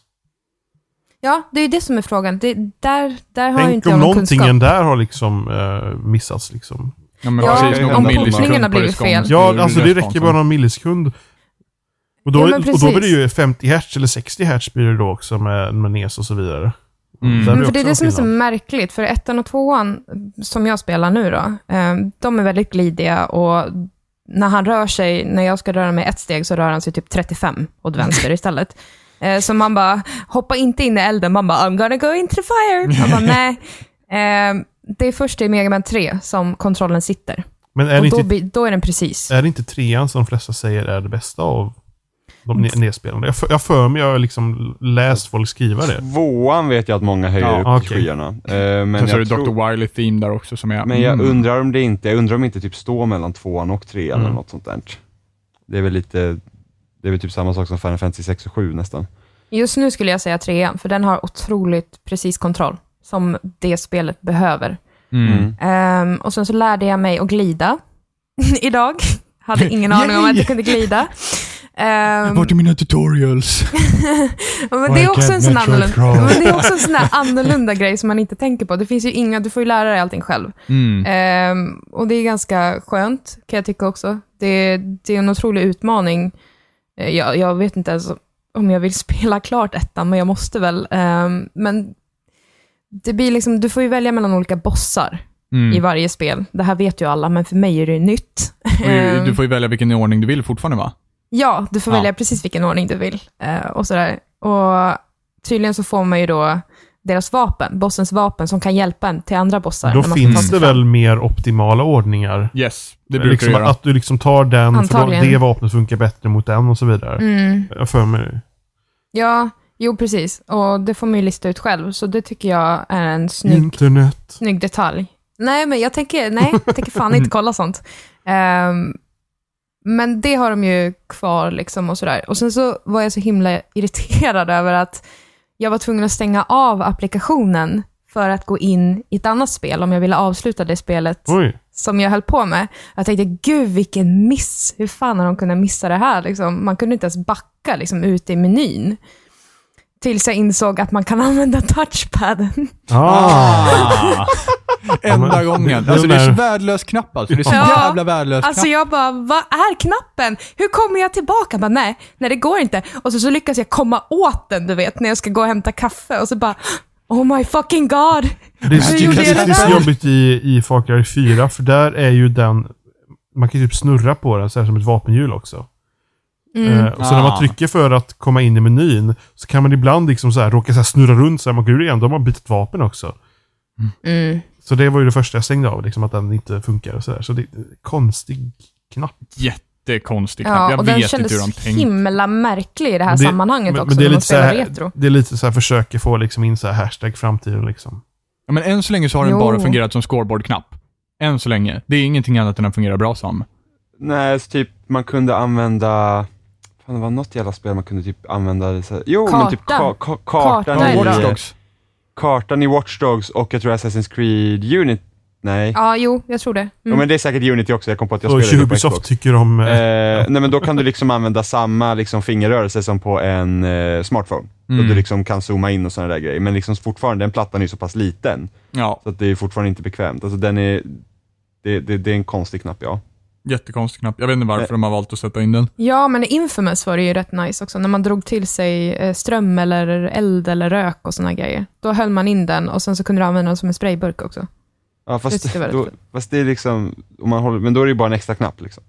Ja, det är ju det som är frågan. Det, där, där har ju Tänk inte om jag någon någonting kunskap. där har liksom eh, missats liksom. Ja, men Ja, precis. Någon om portningen har blivit fel. Ja, alltså det räcker bara någon millisekund. Och då, Ja, och då blir det ju 50 Hz eller 60 Hz blir det då också med, med NES och så vidare. Mm. Men för det är det som är så märkligt, för ettan och tvåan, som jag spelar nu då, eh, de är väldigt glidiga och när han rör sig, när jag ska röra mig ett steg så rör han sig typ 35 åt vänster istället. Eh, Så man bara, hoppa inte in i elden, man bara, I'm gonna go into the fire. Man bara, nej. Eh, Det är först i Mega Man 3 som kontrollen sitter. Men är Och då, inte, då är den precis. är det inte trean som de flesta säger är det bästa av de ne- nedspelande? Jag för- Jag för mig, jag har liksom läst folk skriva det. Tvåan vet jag att många höjer Ja, upp till okej. skyarna. Eh, men Sen så är jag, det tror, Dr. Wily Theme där också som är... men jag mm. undrar om det inte, jag undrar om inte typ står mellan tvåan och trean Mm. eller något sånt där. Det är väl lite, det är väl typ samma sak som Final Fantasy 6 och 7 nästan. Just nu skulle jag säga trean, för den har otroligt precis kontroll, som det spelet behöver. Mm. Ehm, och sen så lärde jag mig att glida idag. Hade ingen aning om att jag kunde glida. Ehm, Vart är mina tutorials? men det är också en sån annorlunda, men det är också en sån här annorlunda grej som man inte tänker på. Det finns ju inga, du får ju lära dig allting själv. Mm. Ehm, och det är ganska skönt, kan jag tycka också. Det, det är en otrolig utmaning. Eh, Jag, jag vet inte ens om jag vill spela klart ettan, men jag måste väl. Ehm, men det blir liksom, du får ju välja mellan olika bossar i Mm. varje spel. Det här vet ju alla, men för mig är det nytt. Ehm, Du får ju välja vilken ordning du vill fortfarande va? Ja, du får Ja. välja precis vilken ordning du vill. Eh, och sådär. Och tydligen så får man ju då deras vapen, bossens vapen, som kan hjälpa en till andra bossar. Då finns det väl mer optimala ordningar. Yes, det brukar liksom göra. Att du liksom tar den, för då, Antagligen. det vapnet funkar bättre mot den och så vidare. Mm. Jag för mig. Ja, jo precis. Och det får man ju lista ut själv, så det tycker jag är en snygg, Internet. snygg detalj. Nej, men jag tänker, nej, jag tänker fan inte kolla sånt. Ehm, men det har de ju kvar liksom och sådär. Och sen så var jag så himla irriterad över att jag var tvungen att stänga av applikationen för att gå in i ett annat spel om jag ville avsluta det spelet Oj. som jag höll på med. Jag tänkte, gud vilken miss. Hur fan har de kunnat missa det här? Liksom, man kunde inte ens backa liksom, ute i menyn. Tills jag insåg att man kan använda touchpaden. Ah! Enda men- gången. det- Alltså det är så det- värdelös knapp alltså. Det är så Ja. jävla värdelös Alltså knapp. jag bara, vad är knappen? Hur kommer jag tillbaka? Jag Bara, nej, nej det går inte. Och så, så lyckas jag komma åt den, du vet, när jag ska gå och hämta kaffe. Och så bara, oh my fucking god. Det är, Hur det, det, det det är så jobbigt i, i Far Cry 4, för där är ju den... Man kan ju typ snurra på den så här som ett vapenhjul också. Mm. Eh, och så när Ah. man trycker för att komma in i menyn så kan man ibland liksom så här råka så här snurra runt så här, man går igen, då har man bytt vapen också. Mm. Så det var ju det första jag stängde av, liksom att den inte funkar och sådär. Så det är en konstig knapp. Jättekonstig knapp. Ja, jag och den vet inte kändes hur de tänkt. himla märklig i det här det- sammanhanget men, också, men det, är när man lite så här, retro. det är lite så här försöker få liksom in så här hashtag framtiden liksom. Ja, men än så länge så har den Jo. bara fungerat som scoreboard-knapp. Än så länge. Det är ingenting annat än den fungerar bra som. Nej, så typ man kunde använda, fan det var något jävla spel man kunde typ använda, så här, jo men typ ka, ka, kartan, Karta i. Watch Dogs. kartan i Watch Dogs och jag tror Assassin's Creed Unity, nej. Ja, jo, jag tror det. Ja, Mm. men det är säkert Unity också, jag kom på att jag Och spelade det på Xbox. tycker om... Eh, Eh, nej men då kan du liksom använda samma liksom, fingerrörelse som på en eh, smartphone. Mm. Och du liksom kan zooma in och sådana där grejer. Men liksom fortfarande, den plattan är ju så pass liten. Ja, Så att det är fortfarande inte bekvämt. Alltså den är, det, det, det är en konstig knapp ja. Jättekonstig knapp. Jag vet inte varför de har valt att sätta in den. Ja, men i Infamous var det ju rätt nice också, när man drog till sig eh, ström eller eld eller rök och såna grejer. Då höll man in den och sen så kunde du använda den som en sprayburk också. Ja Det fast, rätt då, fast det är liksom, om man håller, men då är det ju bara en extra knapp liksom.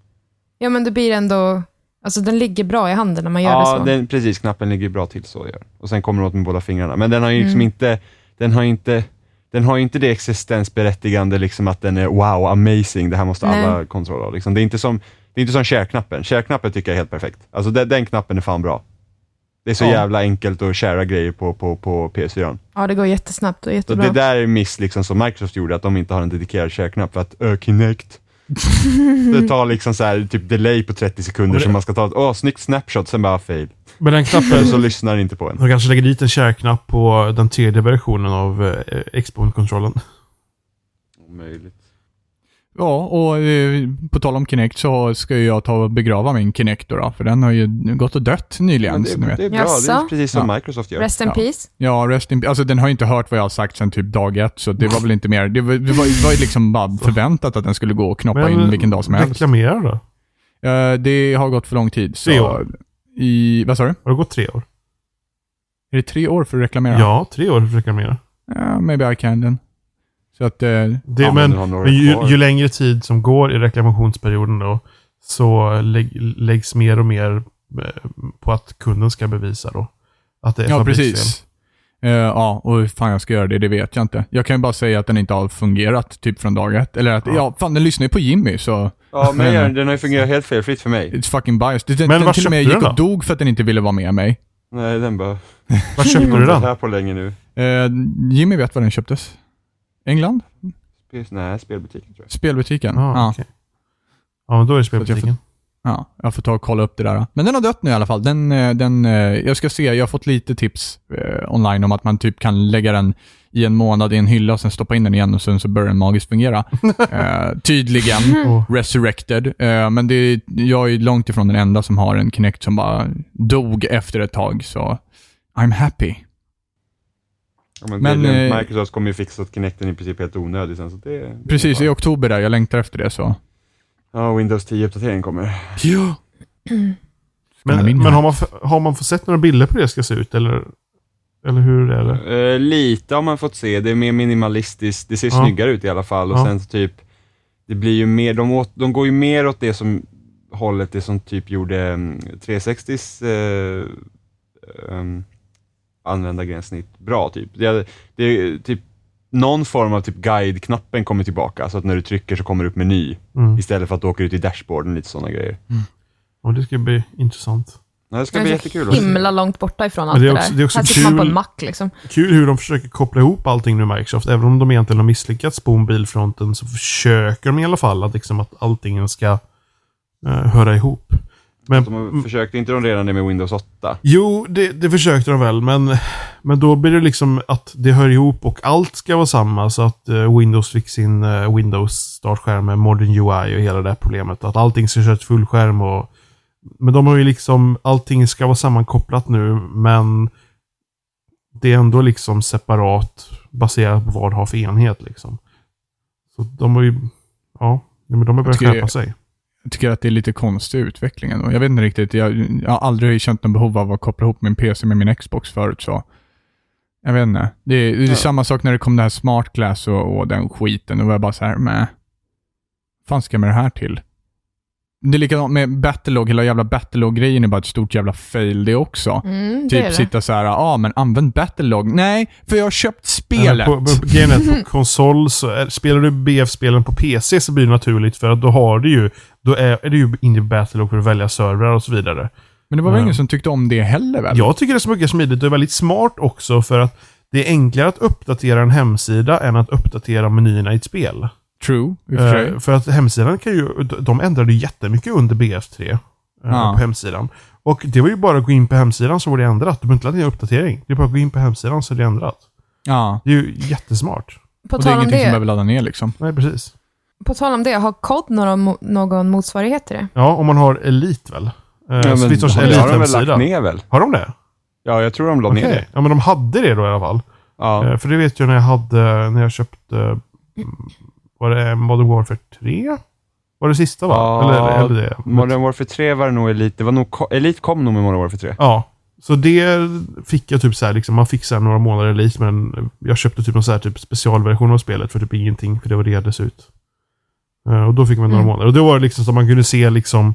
Ja, men det blir ändå... Alltså den ligger bra i handen när man gör det Ja, så. den, precis, knappen ligger bra till så gör. Och sen kommer den åt med båda fingrarna. Men den har ju liksom Mm. inte, den har ju inte, den har ju inte det existensberättigande liksom att den är wow, amazing, det här måste alla Nej. kontrollera av. Liksom. Det är inte som, det är inte som share-knappen. Share-knappen tycker jag är helt perfekt. Alltså den, den knappen är fan bra. Det är så Ja. jävla enkelt att sharea grejer på, på, på PS4. Ja, det går jättesnabbt och Så jättebra. det där är miss liksom som Microsoft gjorde, att de inte har en dedikerad share-knapp för att ö, Kinect. det tar liksom så här, typ delay på 30 sekunder det- så man ska ta ett, åh snyggt snapshot, sen bara fail. Men den knappen, så lyssnar den inte på en. de kanske lägger dit en share-knapp på den tredje versionen av eh, Xbox-kontrollen. Omöjligt. Ja, och eh, på tal om Kinect så ska ju jag ta och begrava min Kinect då, då för den har ju gått och dött nyligen. Men så ni det, vet. det är bra, det är Jaså? precis som Ja. Microsoft gör. Rest in Ja. peace. Ja, Rest in Alltså den har ju inte hört vad jag har sagt sedan typ dag ett, så det var väl inte mer. Det var, det var, det var ju liksom bara förväntat att den skulle gå och knoppa in vilken dag som helst. reklamera då. Eh, det har gått för lång tid. Så. I, vad sa du? Har det gått tre år? Är det tre år för att reklamera? Ja, tre år för att reklamera. Ja, maybe I can then. Så att, eh, Det, Ja, men men ju, ju längre tid som går i reklamationsperioden då, så lägg, läggs mer och mer eh, på att kunden ska bevisa då. Att det är ja, precis. Eh, ja, och hur fan jag ska göra det, det vet jag inte. Jag kan ju bara säga att den inte har fungerat typ från dag ett. Eller att, ja, Ja. fan den lyssnar ju på Jimmy, så Ja, men den- den har ju fungerat helt felfritt för mig. it's fucking biased. Den, Men den var till och med köpte gick du den och dog för att den inte ville vara med mig. Nej, den bara... Var köpte du den? här på länge nu. Eh, Jimmy vet var den köptes. England? Spel, nej, spelbutiken tror jag. Spelbutiken. Ah, ja. okej. Ja, men då är det spelbutiken. Ja, jag får ta och kolla upp det där. Men den har dött nu i alla fall. Den, eh, den, eh, jag ska se, jag har fått lite tips eh, online om att man typ kan lägga den i en månad i en hylla och sen stoppa in den igen och sen så börjar den magiskt fungera. eh, tydligen. Och, Resurrected. Eh, men det, är- jag är långt ifrån den enda som har en Kinect som bara dog efter ett tag, så I'm happy. Ja, men Men, det eh, Microsoft kommer ju fixa att Kinecten i princip är helt onödig sen, så det... det Precis, i oktober där, jag längtar efter det så. Ja, Windows 10-uppdatering kommer. Ja. men men har, man, har man fått sett några bilder på hur det ska se ut? Eller, eller hur är det? Eh, lite har man fått se, det är mer minimalistiskt, det ser Ja. snyggare ut i alla fall och Ja. sen så typ, det blir ju mer, de, åt, de går ju mer åt det som hållet det som typ gjorde mm, 360s eh, um, användargränssnitt bra typ. Det, det är typ någon form av typ guide-knappen kommer tillbaka, så att när du trycker så kommer det upp meny Mm. istället för att du åker ut i dashboarden, lite sådana grejer. Och det ska bli intressant. Ja, det ska Det bli jättekul. himla långt borta ifrån allt det det, är också- där. det är också Här sitter man på kul- en mack liksom. Kul hur de försöker koppla ihop allting nu Microsoft. Även om de egentligen har misslyckats på mobilfronten så försöker de i alla fall att, liksom, att allting ska eh, höra ihop. Men, De har, försökte inte de redan det med Windows 8? Jo, det, det försökte de väl, men, men då blir det liksom att det hör ihop och allt ska vara samma. Så att eh, Windows fick sin eh, Windows startskärm med Modern UI och hela det här problemet. Att allting ska köra till fullskärm och... Men de har ju liksom, allting ska vara sammankopplat nu, men det är ändå liksom separat baserat på vad det har för enhet liksom. Så de har ju, ja, men de har börjat skärpa sig. Tycker att det är lite konstig utveckling ändå. Jag vet inte riktigt, jag, jag har aldrig känt någon behov av att koppla ihop min PC med min Xbox förut, så jag vet inte. Det är, det är Ja. samma sak när det kom det här smart glass och, och den skiten. Då var jag bara så här, med fan ska jag med det här till? Det är likadant med Battlelog, hela jävla Battlelog-grejen är bara ett stort jävla fail det också. Mm, det Typ det. sitta så här, ja ah, men använd Battlelog. Nej, för jag har köpt spelet. På, på, att på konsol, så spelar du BF-spelen på PC så blir det naturligt för att då har du ju, då är, är det ju inne i Battle för att välja servrar och så vidare. Men det var väl Ja. ingen som tyckte om det heller väl? Jag tycker det är så mycket smidigt och väldigt smart också för att det är enklare att uppdatera en hemsida än att uppdatera menyerna i ett spel. True, och för. Eh, att hemsidan kan ju, de ändrade ju jättemycket under BF3. eh, Ja. På hemsidan. Och det var ju bara att gå in på hemsidan så var det ändrat. Du behöver inte ladda ner uppdatering. Det är bara att gå in på hemsidan så är det ändrat. Ja, Det är ju jättesmart. På och det är ingenting som det, behöver ladda ner liksom. Nej, precis. På tal om det, har COD några, mo- någon motsvarighet till det? Ja, om man har Elite väl? Eh, Ja, det det också har de väl lagt ner väl? Har de det? Ja, jag tror de la Okej. ner det. Ja, men de hade det då i alla fall. Ja. Eh, för det vet jag när jag hade, när jag köpte, var det Modern Warfare 3? Var det sista va? Ja, eller, eller det? Modern Warfare 3 var det nog Elite. Det var nog, Elite kom nog med Modern Warfare 3. Ja. Så det fick jag typ så här, liksom, man fick så här några månader Elite, men jag köpte typ någon så här typ specialversion av spelet för typ ingenting, för det var reades ut. Eh, och då fick man några Mm. månader. Och då var det liksom så att man kunde se liksom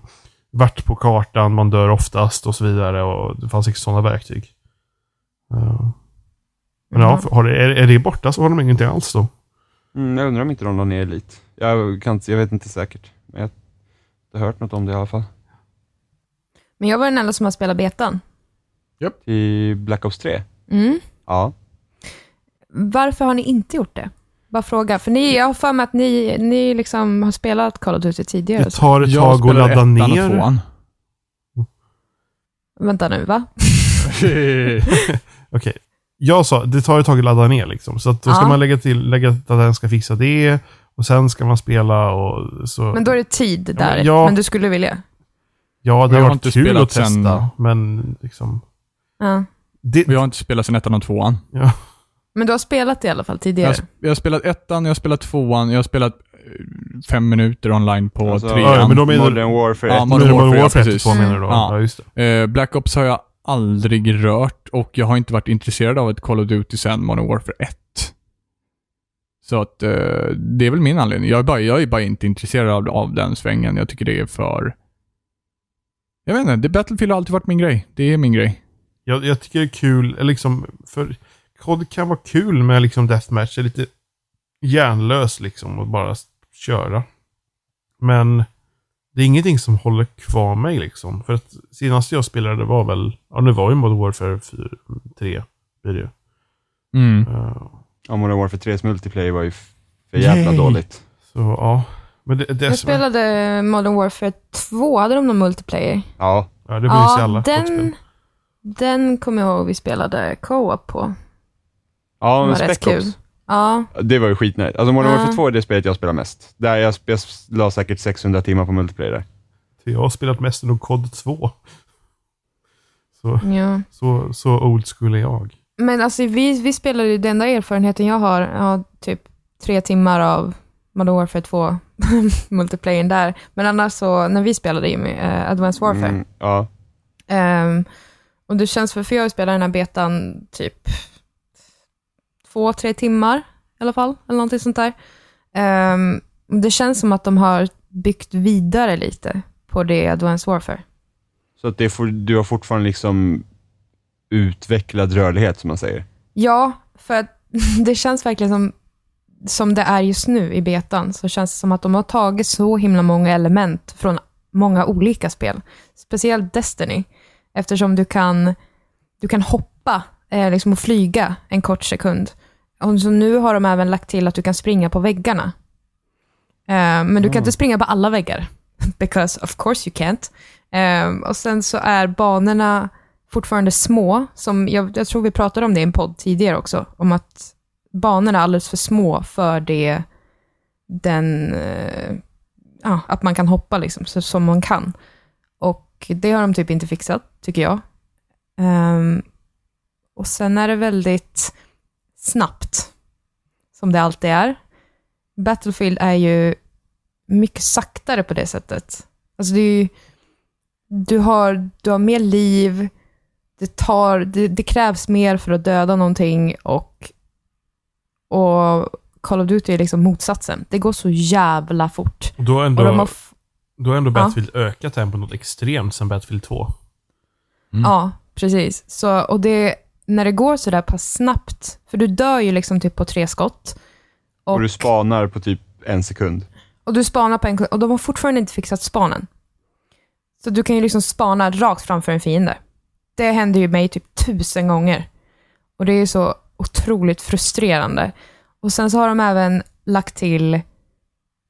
vart på kartan man dör oftast och så vidare och det fanns inte sådana verktyg. Eh, men ja, har det, är, är det borta så har de ingenting alls då. Mm, jag undrar om inte de la ner Elite. Jag, kan, jag vet inte säkert. Men jag har hört något om det i alla fall. Men jag var den enda som har spelat betan. Till Black Ops 3? Mm. Ja. Varför har ni inte gjort det? Bara fråga. För ni, jag har för mig att ni, ni liksom har spelat Call of Duty tidigare. Det tar ett tag att ladda och ner. tvåan. Vänta nu, va? Okej. Jag sa, det tar ett tag att ladda ner liksom. Så att då ska Ja. man lägga till, lägga att den ska fixa det. Och sen ska man spela och så... Men då är det tid Ja, där. men jag- Men du skulle vilja? ja, det har har varit inte kul spelat att testa, sen- men liksom... Ja. Det, Vi har inte spelat sen ettan och tvåan. ja, Men du har spelat i alla fall Jag tidigare? sp- jag har spelat ettan, jag har spelat tvåan, jag har spelat eh, fem minuter online på Alltså, trean. ja, men då menar- Modern Warfare Ja, 1. Modern Modern Warfare, Warfare, ja, 1 och precis. 2 menar du då? Ja. Ja, just det. Eh, Black Ops har jag aldrig rört och jag har inte varit intresserad av ett Call of Duty sen Modern Warfare 1. Så att eh, det är väl min anledning. Jag är bara, jag är bara inte intresserad av, av den svängen. Jag tycker det är för... Jag vet inte, det Battlefield har alltid varit min grej. Det är min grej. Jag, jag tycker det är kul, liksom, för COD kan vara kul med liksom deathmatch, det är lite hjärnlös liksom och bara köra. Men det är ingenting som håller kvar mig liksom. För att senast jag spelade var väl, ja nu var ju Modern Warfare 4, 3 blir det ju. Mm. Eh, Ja, Modern Warfare 3s multiplayer var ju för jävla Yay. dåligt. så ja. Men det, det Jag spelade Modern Warfare 2, hade de någon multiplayer? Ja, Ja, det sig Ja, alla. den, den kommer jag ihåg vi spelade co-op på. Ja men Spec Ops. Ja, Det var ju skitnöjt. Alltså Modern Ja. Warfare 2 är det spelet jag spelar mest. Där jag, jag la säkert 600 timmar på multiplayer där. Jag har spelat mest nog COD 2. Så, ja. så, så old school är jag. Men alltså vi, vi spelade ju, den enda erfarenheten jag har, ja, typ tre timmar av Modern Warfare 2 multiplayern där. Men annars så, när vi spelade ju med eh, Advanced Warfare, Mm, ja. Ehm, och det känns, för, för jag spelat den här betan typ två, tre timmar i alla fall, eller någonting sånt där. Ehm, det känns som att de har byggt vidare lite på det Advanced Warfare. Så att det du har fortfarande liksom utvecklad rörlighet som man säger. Ja, för att det känns verkligen som, som det är just nu i betan, så känns det som att de har tagit så himla många element från många olika spel. Speciellt Destiny, eftersom du kan, du kan hoppa eh, liksom och flyga en kort sekund. Och så nu har de även lagt till att du kan springa på väggarna. Eh, men du kan inte springa på alla väggar, because of course you can't. Eh, och sen så är banorna fortfarande små, som jag, jag tror vi pratade om det i en podd tidigare också, om att banorna är alldeles för små för det, den, eh, ja, att man kan hoppa liksom, så, som man kan. Och det har de typ inte fixat, tycker jag. Ehm, och sen är det väldigt snabbt, som det alltid är. Battlefield är ju mycket saktare på det sättet. Alltså det är ju, du har, du har mer liv, det, tar, det, det krävs mer för att döda någonting och, och Call of Duty är liksom motsatsen. Det går så jävla fort. Och då har ändå, har då har ändå Ja. Battlefield ökat tempot något extremt sen Battlefield 2. Mm. Ja, precis. Så, och det, när det går så där pass snabbt, för du dör ju liksom typ på tre skott. Och, Och, du spanar på typ en sekund. och du spanar på en och de har fortfarande inte fixat spanen. Så du kan ju liksom spana rakt framför en fiende. Det händer ju mig typ tusen gånger. Och det är så otroligt frustrerande. Och sen så har de även lagt till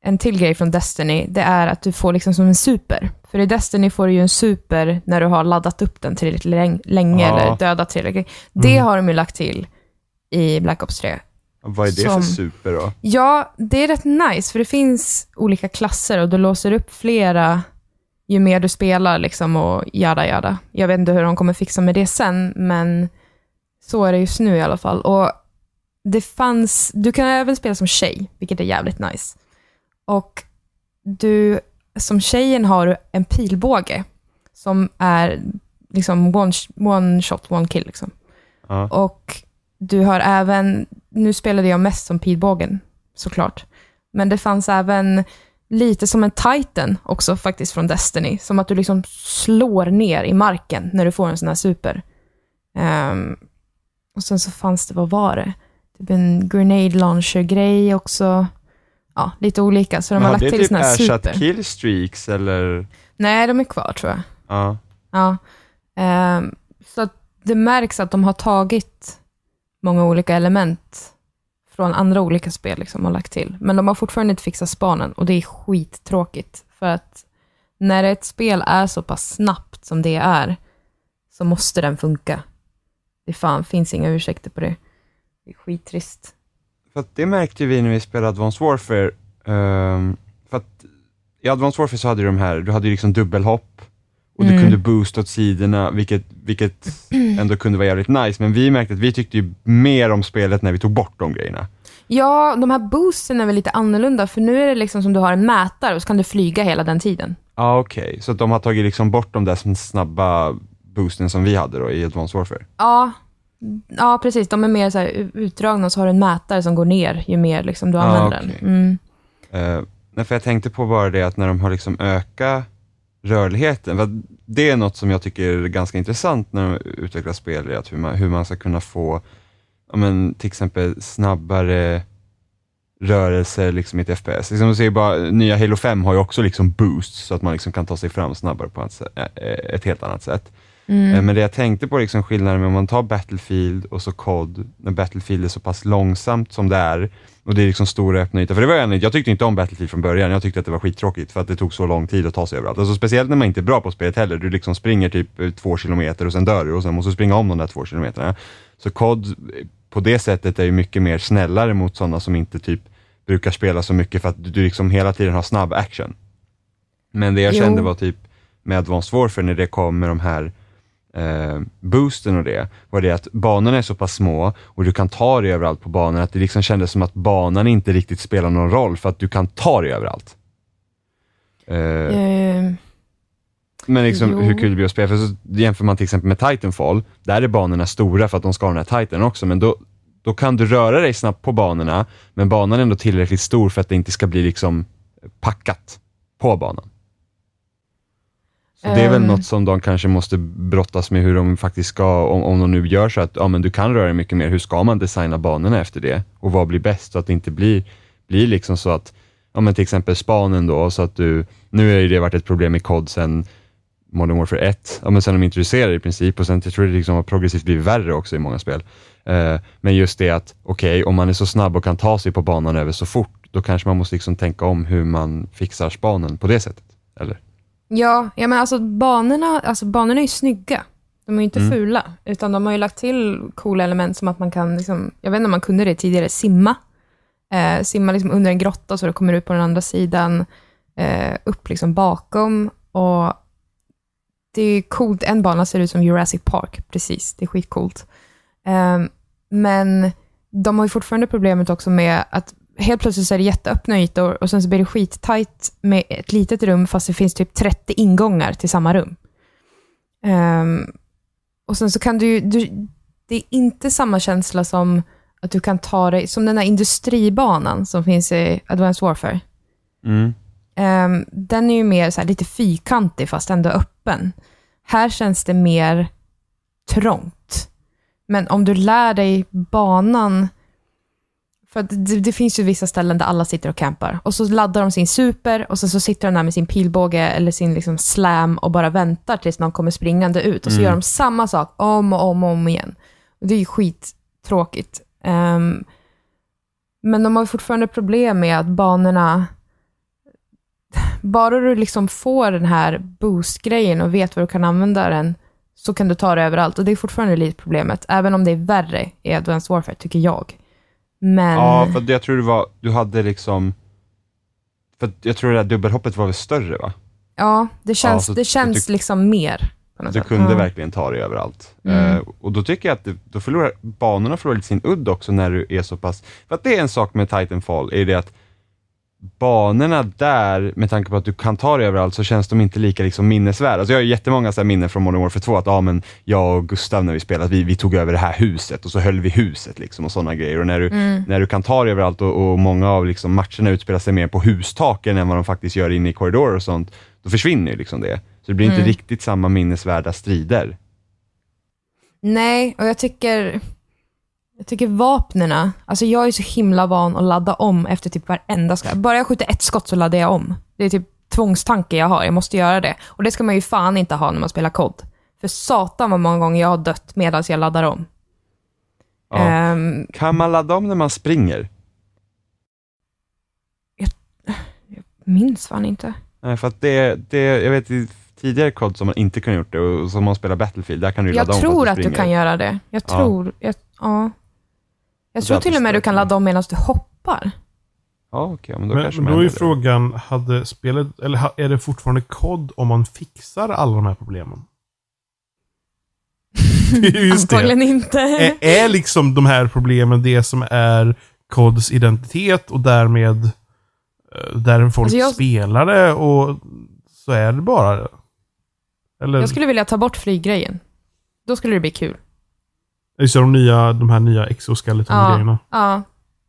en till grej från Destiny. Det är att du får liksom som en super. För i Destiny får du ju en super när du har laddat upp den tillräckligt läng- länge Ja. eller dödat tillräckligt. Det Mm. har de ju lagt till i Black Ops 3. Vad är det Som- för super då? Ja, det är rätt nice, för det finns olika klasser och du låser upp flera ju mer du spelar liksom och jada jada. Jag vet inte hur de kommer fixa med det sen, men så är det just nu i alla fall. Och det fanns, du kan även spela som tjej, vilket är jävligt nice. Och du, som tjejen har en pilbåge som är liksom one, one shot, one kill liksom. Ja. Och du har även, nu spelade jag mest som pilbågen såklart, men det fanns även lite som en titan också faktiskt från Destiny, som att du liksom slår ner i marken när du får en sån här super. Ehm, och sen så fanns det, vad var det? Typ en grenade launcher-grej också. Ja, lite olika, så de har har lagt det till typ såna här super. killstreaks eller? Nej, de är kvar tror jag. Ja. Ja. Ehm, så det märks att de har tagit många olika element från andra olika spel liksom och lagt till. Men de har fortfarande inte fixat spanen och det är skittråkigt. För att när ett spel är så pass snabbt som det är, så måste den funka. Det fan finns inga ursäkter på det. Det är skittrist. För det märkte vi när vi spelade Advanced Warfare. ehm, för att i Advanced Warfare så hade du de här, du hade ju liksom dubbelhopp och Mm. du kunde boosta åt sidorna, vilket, vilket ändå kunde vara jävligt nice, men vi märkte att vi tyckte ju mer om spelet när vi tog bort de grejerna. Ja, de här boosten är väl lite annorlunda, för nu är det liksom som du har en mätare och så kan du flyga hela den tiden. Ja, okej, så att de har tagit liksom bort de där snabba boosten som vi hade då i Advanced Warfare. Ja, ja precis. De är mer så utdragna och så har du en mätare som går ner ju mer liksom du Ah, använder okej. den. Mm. Uh, nej, för jag tänkte på bara det att när de har liksom ökat rörligheten, det är något som jag tycker är ganska intressant när de utvecklar spel, att hur man, hur man ska kunna få, ja, men, till exempel snabbare rörelser liksom i ett FPS. Liksom, du ser bara, nya Halo 5 har ju också liksom boost så att man liksom kan ta sig fram snabbare på ett, eh, ett helt annat sätt. Mm. Eh, Men det jag tänkte på liksom skillnaden med om man tar Battlefield och så COD, när Battlefield är så pass långsamt som det är och det är liksom stora öppna ytor. För det var en, jag tyckte inte om Battlefield från början, jag tyckte att det var skittråkigt för att det tog så lång tid att ta sig överallt. Alltså speciellt när man inte är bra på spelet heller, du liksom springer typ eh, två kilometer och sen dör du och sen måste du springa om de där två kilometerna. Så COD på det sättet är ju mycket mer snällare mot sådana som inte typ brukar spela så mycket för att du, du liksom hela tiden har snabb action. Men det jag Jo. kände var typ med Advanced Warfare när det kom med de här eh, boosten och det, var det att banorna är så pass små och du kan ta dig överallt på banan att det liksom kändes som att banan inte riktigt spelar någon roll för att du kan ta dig överallt. Eh, Eh, men liksom hur kul det blir att spela, för så jämför man till exempel med Titanfall, där är banorna stora för att de ska ha den här Titan också, men då, då kan du röra dig snabbt på banorna, men banan är ändå tillräckligt stor för att det inte ska bli liksom packat på banan. Så det är väl Ehm. något som de kanske måste brottas med hur de faktiskt ska, om, om de nu gör så att ja, men du kan röra dig mycket mer, hur ska man designa banorna efter det? Och vad blir bäst? Så att det inte blir, blir liksom så att, ja men till exempel spanen då, så att du, nu har ju det varit ett problem i COD sen Modern Warfare 1, ja men sen de introducerade i princip och sen jag tror det liksom har progressivt blivit värre också i många spel. Eh, men just det att, okej, om man är så snabb och kan ta sig på banan över så fort, då kanske man måste liksom tänka om hur man fixar spanen på det sättet. Eller? Ja, ja, men alltså banorna, alltså banorna är ju snygga. De är ju inte Mm. fula, utan de har ju lagt till coola element som att man kan, liksom, jag vet inte om man kunde det tidigare, simma. Eh, simma liksom under en grotta så du kommer ut på den andra sidan, eh, upp liksom bakom. Och det är coolt, en bana ser ut som Jurassic Park, precis, det är skitcoolt. Eh, men de har ju fortfarande problemet också med att helt plötsligt så är det jätteöppna ytor och sen så blir det skittajt med ett litet rum fast det finns typ 30 ingångar till samma rum. Ehm, och sen så kan du du, det är inte samma känsla som att du kan ta dig, som den här industribanan som finns i Advanced Warfare. Mm. Ehm, den är ju mer så lite fyrkantig fast ändå öppen. Här känns det mer trångt. Men om du lär dig banan, för det, det finns ju vissa ställen där alla sitter och campar och så laddar de sin super och sen så sitter de där med sin pilbåge eller sin liksom slam och bara väntar tills någon kommer springande ut och så Mm. gör de samma sak om och om och om igen. Och det är ju skittråkigt. Ehm, men de har fortfarande problem med att banorna bara du liksom får den här boost-grejen och vet vad du kan använda den, så kan du ta det överallt. Och det är fortfarande lite problemet, även om det är värre i Advanced Warfare, tycker jag. Men... Ja, för jag tror det var, du hade liksom, för jag tror det där dubbelhoppet var väl större va? ja, det känns, så det känns tyck- liksom mer. Du sätt. kunde ja. verkligen ta dig överallt. Mm. Eh, och då tycker jag att det, då förlorar, banorna förlorar lite sin udd också när du är så pass, för att det är en sak med Titanfall, är det att banorna där, med tanke på att du kan ta dig överallt, så känns de inte lika liksom minnesvärda. Alltså jag har jättemånga så här minnen från Modern Warfare 2, att ja, men jag och Gustav när vi spelade, vi, vi tog över det här huset och så höll vi huset liksom och sådana grejer. Och när du, Mm. när du kan ta dig överallt och, och många av liksom matcherna utspelar sig mer på hustaken än vad de faktiskt gör inne i korridorer och sånt, då försvinner ju liksom det. Så det blir inte Mm. riktigt samma minnesvärda strider. Nej, och jag tycker... Jag tycker vapnena, alltså jag är så himla van att ladda om efter typ varenda skott. Bara jag skjuter ett skott så laddar jag om. Det är typ tvångstanke jag har, jag måste göra det. Och det ska man ju fan inte ha när man spelar kod. För satan vad många gånger jag har dött medan jag laddar om. Ja. Ehm, Kan man ladda om när man springer? minns fan inte. Nej, för att det, det, jag vet i tidigare kod som man inte kunde gjort det och som man spelar Battlefield, där kan du Jag ladda om tror fast att du springer. kan göra det. Jag Ja. tror, jag, ja. Jag tror till och med du kan ladda om medan du hoppar. Ja, okej, men då Men, kanske men man då är ju ändrar det. frågan, hade spelet, eller ha- är det fortfarande kod om man fixar alla de här problemen? Det är just det. Antagligen inte. Är, är liksom de här problemen det som är kods identitet och därmed eh, där folk Alltså jag- spelar det och så är det bara det? Eller Jag skulle vilja ta bort flyggrejen. Då skulle det bli kul. Just de, nya, de här nya exoskeleton-grejerna? Ja.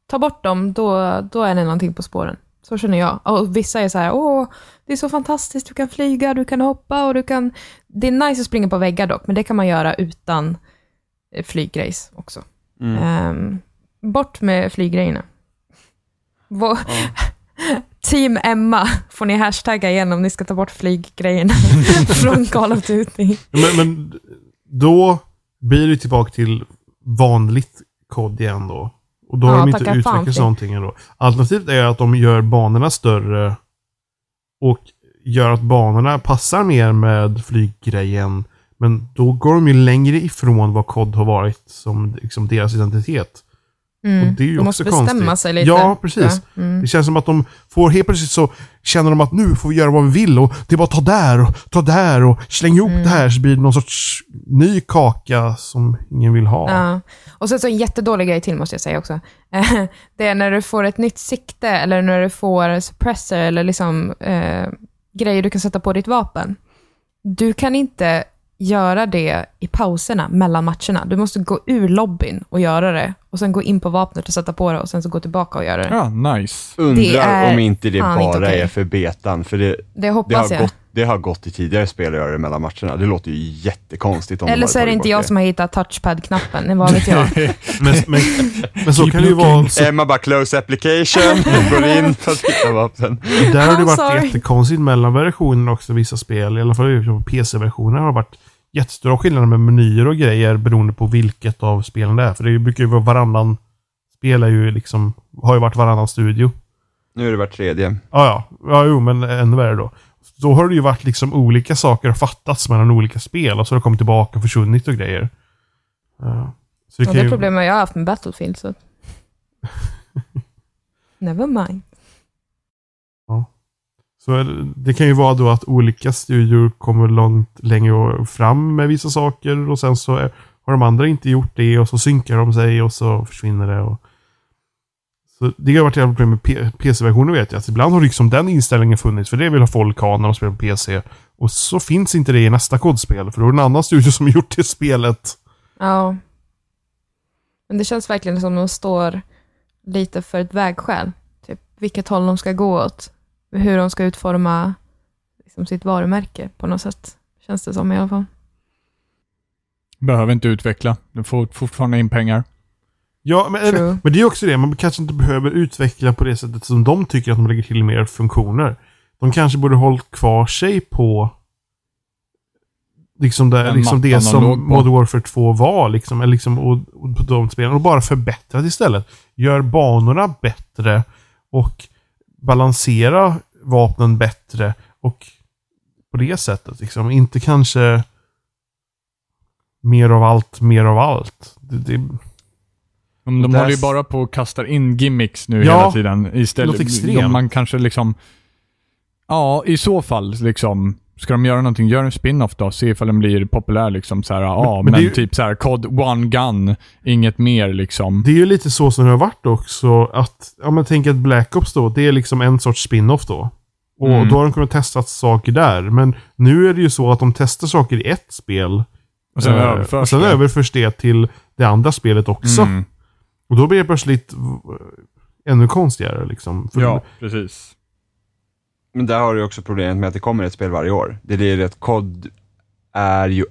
Ta bort dem, då, då är det någonting på spåren. Så känner jag. Och vissa är så här, åh, det är så fantastiskt, du kan flyga, du kan hoppa och du kan... Det är nice att springa på väggar dock, men det kan man göra utan eh, flyggrejs också. Mm. Ehm, bort med flyggrejerna. Vå- Team Emma får ni hashtagga igen om ni ska ta bort flyggrejerna från Call of Duty. Men, men då blir det tillbaka till vanligt kod igen då. Och då har Ja, de inte det. någonting ändå. Alternativet är att de gör banorna större och gör att banorna passar mer med flyggrejen. Men då går de ju längre ifrån vad kod har varit som liksom deras identitet. Mm. Och det är ju de måste också bestämma konstigt. sig lite. Ja, precis. Ja, mm. Det känns som att de får helt plötsligt så känner de att nu får vi göra vad vi vill och det är bara ta där och ta där och släng ihop Mm. det här så blir det någon sorts ny kaka som ingen vill ha. Ja. Och sen så en jättedålig grej till måste jag säga också. Det är när du får ett nytt sikte eller när du får suppressor eller liksom eh, grejer du kan sätta på ditt vapen. Du kan inte göra det i pauserna mellan matcherna. Du måste gå ur lobbyn och göra det och sen gå in på vapnet och sätta på det och sen så gå tillbaka och göra det. Ja, nice. Undrar det är om inte det fan bara inte okej. är för betan, för det, Det det, hoppas har jag. gått, det har gått i tidigare spel att göra det mellan matcherna. Det låter ju jättekonstigt om de Eller så är det tagit inte bort jag som har hittat touchpad-knappen, vad vet jag. Men, men, men så Keep kan det ju vara. Så, Emma bara close application, går in för att hitta vapen. där har det I'm varit sorry. jättekonstigt mellan versionerna också, vissa spel. I alla fall på PC-versioner har det varit jättestora skillnader med menyer och grejer beroende på vilket av spelen det är. För det brukar ju vara varannan spel är ju liksom, har ju varit varannan studio. Nu är det var tredje. Ja, ja. Ja, jo, men ännu värre då. Då har det ju varit liksom olika saker har fattats mellan olika spel och så har det kommit tillbaka och försvunnit och grejer. Ja. Så det kan det ju... problemet har jag haft med Battlefield, så... Never mind. Så det- kan ju vara då att olika studior kommer långt längre fram med vissa saker och sen så är, har de andra inte gjort det och så synkar de sig och så försvinner det. Och... Så det har varit ett problem med PC-versioner vet jag. Att ibland har liksom den inställningen funnits för det vill ha folk ha när de spelar på PC. Och så finns inte det i nästa kodspel för då är det en annan studio som har gjort det spelet. Ja. Men det känns verkligen som de står lite för ett vägskäl. Typ vilket håll de ska gå åt. Hur de ska utforma liksom, sitt varumärke på något sätt. Känns det som i alla fall. Behöver inte utveckla. Du får fortfarande in pengar. Ja, men, True. men det är också det. Man kanske inte behöver utveckla på det sättet som de tycker att de lägger till mer funktioner. De kanske borde hållit kvar sig på liksom, det, Den liksom det de som. Modern Warfare 2 var. Liksom, liksom, och, och på de spelen. Och bara förbättrat istället. Gör banorna bättre och balansera vapnen bättre. Och på det sättet liksom. Inte kanske mer av allt, mer av allt. Det, det, De, de håller ju bara på och kastar in gimmicks nu Ja, hela tiden. låter Istället, extremt. de, man kanske liksom... Ja, i så fall liksom. Ska de göra någonting, gör en spin-off då. Se ifall den blir populär liksom. Så här, ja, men men, ju- typ så här, COD One Gun, inget mer liksom. Det är ju lite så som det har varit också. Att, ja men tänk att Black Ops då, det är liksom en sorts spin-off då. Och Mm. då har de kunnat testa saker där. Men nu är det ju så att de testar saker i ett spel. Och sen eh, överförs och sen det. överförs det till det andra spelet också. Mm. Och då blir det plötsligt eh, ännu konstigare liksom. För Ja, precis. Men där har du också problemet med att det kommer ett spel varje år. Det är det att kod är ju,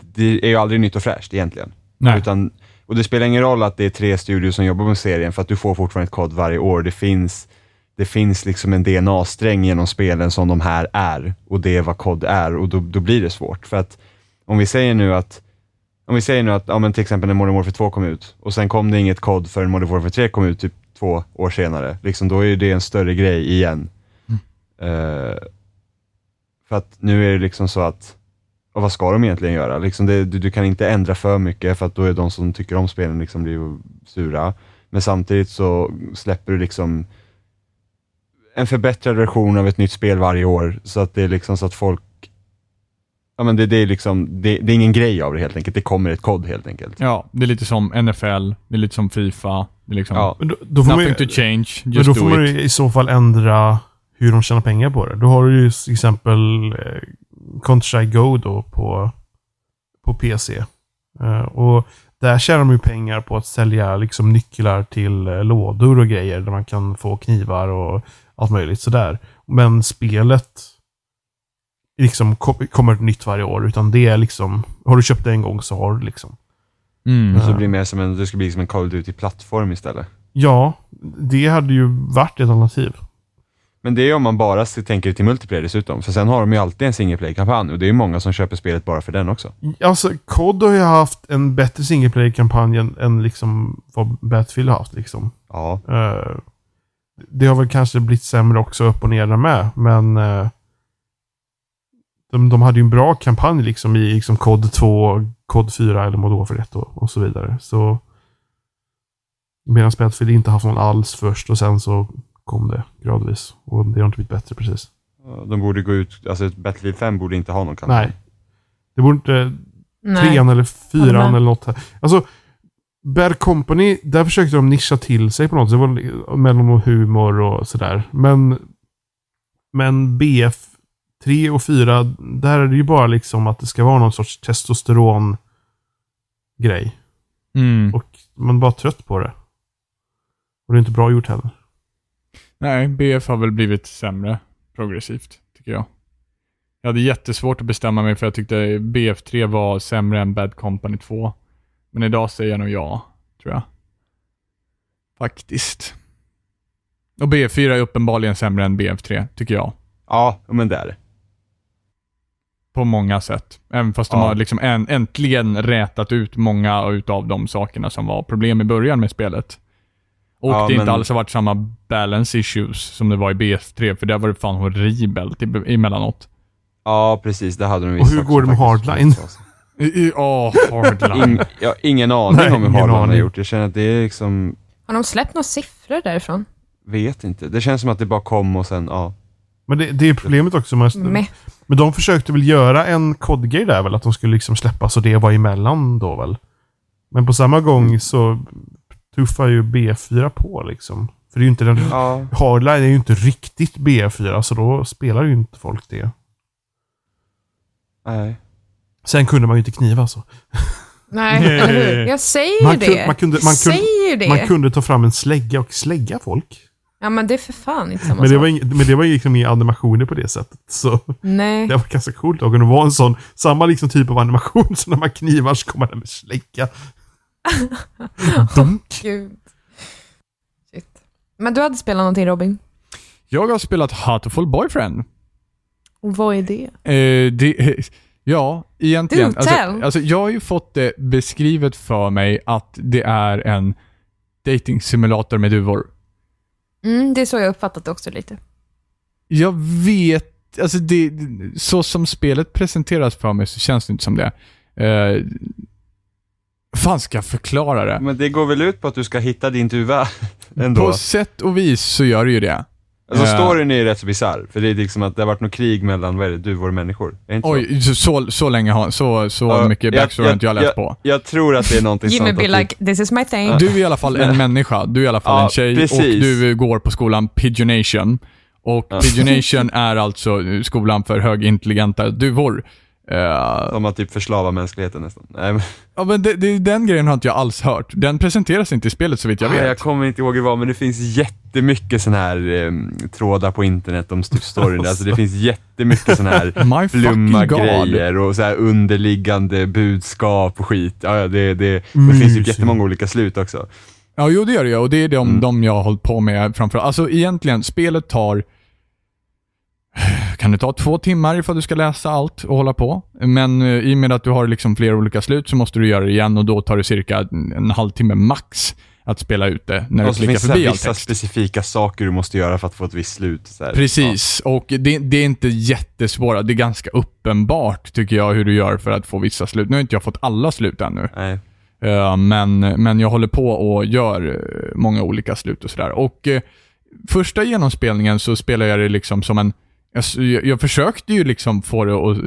det är ju aldrig nytt och fräscht egentligen. Nej. Utan, och det spelar ingen roll att det är tre studios som jobbar med serien för att du får fortfarande ett kod varje år. Det finns, det finns liksom en DNA-sträng genom spelen som de här är och det är vad kod är och då, då blir det svårt. För att om vi säger nu att om vi säger nu att, ja men till exempel när Modern Warfare 2 kom ut och sen kom det inget kod förrän Modern Warfare 3 kom ut typ två år senare. Liksom, då är det en större grej igen. Eh, för att nu är det liksom så att, och vad ska de egentligen göra? Liksom det, du, du kan inte ändra för mycket för att då är de som tycker om spelen liksom blir sura. Men samtidigt så släpper du liksom en förbättrad version av ett nytt spel varje år, så att det är liksom så att folk Ja men det, det är liksom, det, det är ingen grej av det helt enkelt. Det kommer ett kod helt enkelt. Ja, det är lite som NFL, det är lite som Fifa. Det är liksom Ja. Men då, då får man, nothing ju- to change, men just då do får man it. ju i så fall ändra hur de tjänar pengar på det. Då har du ju till exempel eh, Counter-Strike Go då på, på PC. Eh, och där tjänar de ju pengar på att sälja liksom nycklar till eh, lådor och grejer där man kan få knivar och allt möjligt sådär. Men spelet liksom ko- kommer ett nytt varje år. Utan det är liksom, har du köpt det en gång så har du liksom. Mm. Så det blir mer som en, det ska bli som en Call of Duty-plattform istället. Ja, det hade ju varit ett alternativ. Men det är om man bara tänker till multiplayer dessutom, för sen har de ju alltid en single play-kampanj och det är ju många som köper spelet bara för den också. Alltså, COD har ju haft en bättre single player-kampanj än, än liksom vad Battlefield har haft. Liksom. Ja, Eh, det har väl kanske blivit sämre också upp och ner där med, men eh, de, de hade ju en bra kampanj liksom i liksom COD 2, COD 4 eller Modern Warfare 1 och, och så vidare. Så Medan Battlefield inte haft någon alls först och sen så kom det gradvis. Och det har inte blivit bättre precis. de borde gå ut, alltså Battlefield 5 borde inte ha någon kampanj. Nej. Det borde inte Nej. trean eller fyran eller något. här. Alltså, Bad Company, där försökte de nischa till sig på något sätt. Det var mellan och humor och sådär. Men, men BF 3 och 4, där är det ju bara liksom att det ska vara någon sorts testosteron grej. Mm. Och man är bara trött på det. Och det är inte bra gjort heller. Nej, BF har väl blivit sämre progressivt, tycker jag. Jag hade jättesvårt att bestämma mig för jag tyckte BF3 var sämre än Bad Company 2. Men idag säger jag nog ja, tror jag. Faktiskt. Och BF4 är uppenbarligen sämre än BF3, tycker jag. Ja, men det är det. På många sätt. Även fast de Ja. har liksom än, äntligen rätat ut många utav de sakerna som var problem i början med spelet. Och Ja, det inte men- alls har varit samma balance issues som det var i BF3, för där var det fan horribelt i- emellanåt. Ja, precis. Det hade de Och vissa hur går det med Hardline? I- Åh, hardline. In, jag har ingen aning Nej, om hur Hardline har aning. gjort. Jag känner att det är liksom, Har de släppt några siffror därifrån? vet inte. Det känns som att det bara kom och sen, ja. Men det, det är problemet också. Med, Med. Men de försökte väl göra en kodgrej där väl? Att de skulle liksom släppa så det var emellan då väl? Men på samma gång så tuffar ju B4 på liksom. För det är ju inte den... Ja, Hardline är ju inte riktigt B4 så då spelar ju inte folk det. nej. Sen kunde man ju inte kniva så. Nej, eller hur? Jag säger Man ju kunde- det. man kunde- man kunde- säger ju det. Man kunde ta fram en slägga och slägga folk. Ja, men det är för fan inte samma Men det sak. var, ing, men det var ju liksom inga animationer på det sättet. Så Nej. det var ganska coolt att kunna vara en sån, samma liksom typ av animation som när man knivar så kommer den med slägga. Dunk. Gud. Shit. Men du hade spelat någonting Robin? Jag har spelat Hatoful Boyfriend. Och vad är det? Eh, det, ja, egentligen. Do tell. Alltså, alltså, jag har ju fått det beskrivet för mig att det är en dating simulator med duvor. Mm, det är så jag uppfattat det också lite. Jag vet, alltså det, så som spelet presenteras för mig så känns det inte som det. Uh, fan ska jag förklara det? Men det går väl ut på att du ska hitta din duva ändå? På sätt och vis så gör det ju det. Alltså Eh. storyn är ju rätt så bisarr, för det är liksom att det har varit något krig mellan, vad är det, duvor och människor? Oj, så, så, så länge har, så, så Ja, mycket jag- backstory har inte jag läst jag, på. Jag tror att det är någonting Jimmy sånt be att du- like, this is my thing. Du är i alla fall en människa, du är i alla fall Ja, en tjej precis. och du går på skolan Pigeonation. Och. Pigeonation är alltså skolan för högintelligenta duvor. Eh, De har typ förslavat mänskligheten nästan. Nej, men, ja, men det, det, den grejen har inte jag alls hört. Den presenteras inte i spelet så vitt jag vet. jag kommer inte ihåg hur det var, men det finns jättemycket sån här eh, trådar på internet om st- storyn. alltså det finns jättemycket sån här flumma grejer och så här underliggande budskap och skit. Ja, ja, det, det, det finns ju jättemånga olika slut också. Ja, jo det gör det och det är de, Mm. de jag har hållit på med framför Alltså egentligen, spelet tar kan det ta två timmar ifall du ska läsa allt och hålla på. Men eh, i och med att du har liksom flera olika slut så måste du göra det igen och då tar det cirka en, halvtimme max att spela ut det när du Och så klickar förbi all vissa text. specifika saker du måste göra för att få ett visst slut. Precis, och det, det är inte jättesvåra. Det är ganska uppenbart tycker jag hur du gör för att få vissa slut. Nu har inte jag fått alla slut ännu. Ja. Nej. Eh, men, men jag håller på och gör eh, många olika slut och sådär. Och eh, första genomspelningen så spelade jag det liksom som en... Jag, jag, jag försökte ju liksom få det att...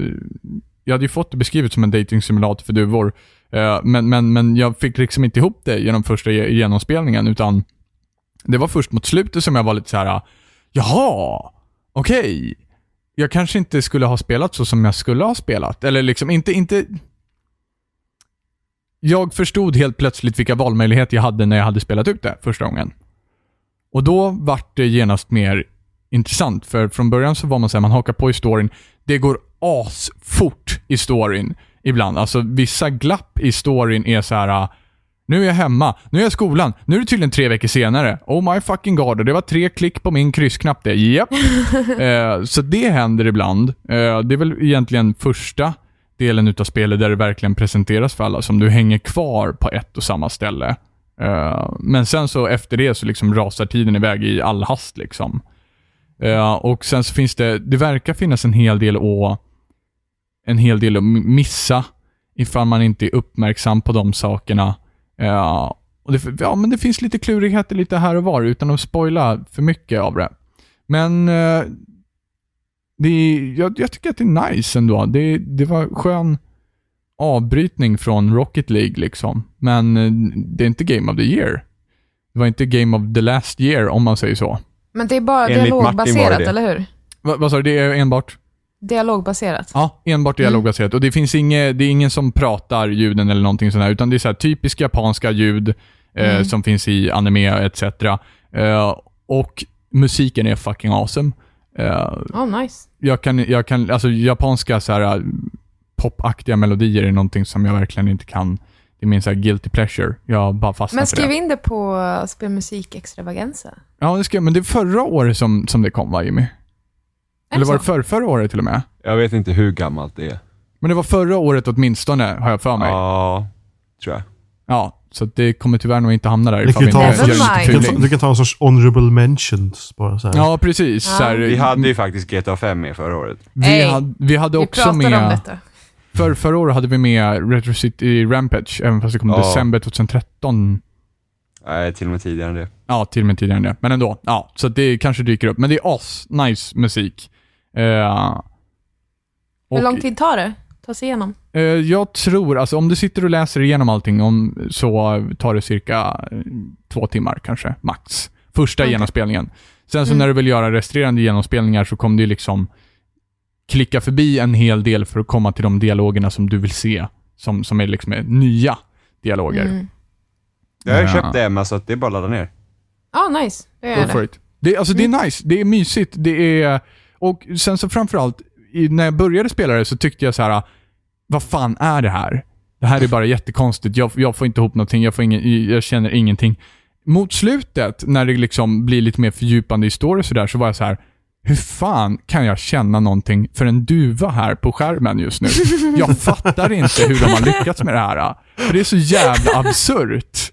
Jag hade ju fått det beskrivet som en dating simulator för duvor. Eh, men, men, men jag fick liksom inte ihop det genom första genomspelningen, utan det var först mot slutet som jag var lite så här. jaha, okej. Jag kanske inte skulle ha spelat så som jag skulle ha spelat. Eller liksom inte, inte... Jag förstod helt plötsligt vilka valmöjligheter jag hade när jag hade spelat ut det första gången. Och då vart det genast mer intressant, för från början så var man såhär, man hakar på i storyn. Det går asfort i storyn ibland. Alltså vissa glapp i storyn är så här. nu är jag hemma, nu är jag i skolan, nu är det tydligen tre veckor senare. Oh my fucking god, och det var tre klick på min kryssknapp det. Japp. eh, så det händer ibland. Eh, det är väl egentligen första delen utav spelet där det verkligen presenteras för alla, som du hänger kvar på ett och samma ställe. Eh, men sen så efter det så liksom rasar tiden iväg i all hast liksom. Eh, och sen så finns det, det verkar finnas en hel del att en hel del att missa ifall man inte är uppmärksam på de sakerna. Uh, och det, ja, men det finns lite klurigheter lite här och var utan att spoila för mycket av det. Men uh, det, är- jag, jag tycker att det är nice ändå. Det, det var skön avbrytning från Rocket League liksom. Men det är inte Game of the Year. Det var inte Game of the last year om man säger så. Men det är bara Enligt dialogbaserat, det. eller hur? Va, vad sa du? Det är enbart? Dialogbaserat. Ja, enbart dialogbaserat. Och det finns inget, det är ingen som pratar ljuden eller någonting sånt här, utan det är så här typiska japanska ljud eh, Mm. som finns i anime etc. Eh, och musiken är fucking awesome. Eh, Oh, nice. jag kan, jag kan, alltså japanska så här eh, popaktiga melodier är någonting som jag verkligen inte kan. Det är min så här guilty pleasure. Jag bara fastnar Men för det. skriv in det på Spelmusik Extravaganza. Ja, det ska, jag, men det är förra året som, som det kom va, Jimmy? Eller var det så? för, förra året till och med? Jag vet inte hur gammalt det är. Men det var förra året åtminstone, har jag för mig. Ja, tror jag. Ja, så att det kommer tyvärr nog inte hamna där Vi ifall kan vi ta inte en Never sorts, mind. du, kan du kan ta en sorts honorable mentions bara så här. Ja, precis. Ja. Så här, Vi hade ju faktiskt GTA 5 med förra året. vi, Hey, hade, vi hade Vi också pratade om med, detta. För, förra året hade vi med Retro City Rampage, även fast det kom i Ja. december 2013. Nej, till och med tidigare än det. Ja, till och med tidigare än det. Men ändå. Ja, så det kanske dyker upp. Men det är as-nice musik. Eh, Hur lång tid tar det? Ta sig igenom? eh, jag tror, alltså om du sitter och läser igenom allting om, så tar det cirka eh, två timmar kanske, max. Första Okej. genomspelningen. Sen så Mm. när du vill göra resterande genomspelningar så kommer du liksom klicka förbi en hel del för att komma till de dialogerna som du vill se. Som, som är liksom är nya dialoger. Mm. Jag har ju Ja. köpt det Emma, så att det är bara att ladda ner. Ja, nice. Det gör Go for det. it. Det, alltså, det är nice, det är mysigt, det är... Och sen så framförallt, i, när jag började spela det så tyckte jag så här: vad fan är det här? Det här är bara jättekonstigt, jag, jag får inte ihop någonting, jag, får ingen, jag känner ingenting. Mot slutet, när det liksom blir lite mer fördjupande i story så där, så var jag så här. Hur fan kan jag känna någonting för en duva här på skärmen just nu? Jag fattar inte hur de har lyckats med det här. För det är så jävla absurt.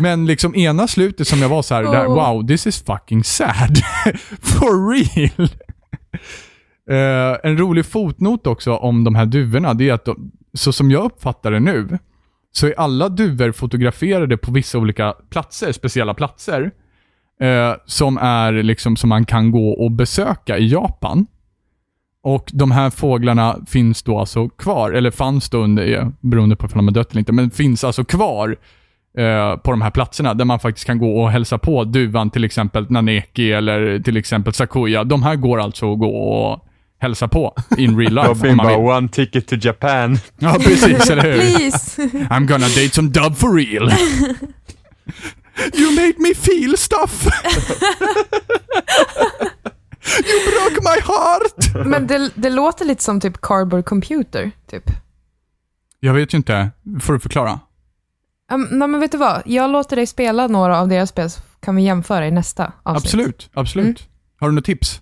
Men liksom ena slutet som jag var så här, där, Oh. wow, this is fucking sad. For real. Eh, en rolig fotnot också om de här duvorna, det är att de, så som jag uppfattar det nu, så är alla duvor fotograferade på vissa olika platser, speciella platser, eh, som är liksom som man kan gå och besöka i Japan. Och de här fåglarna finns då alltså kvar, eller fanns då under, eh, beroende på om de har dött eller inte, men finns alltså kvar eh, på de här platserna där man faktiskt kan gå och hälsa på duvan, till exempel Naneki eller till exempel Sakuya. De här går alltså att gå och hälsa på in real life Robin bara, one ticket to Japan. Ja, precis, eller hur? Please! I'm gonna date some dub for real. you made me feel stuff. you broke my heart. Men det, det låter lite som typ Cardboard Computer, typ. Jag vet ju inte. Får du förklara? Um, nej, men vet du vad? Jag låter dig spela några av deras spel, så kan vi jämföra i nästa avsnitt. Absolut, absolut. Har du något tips?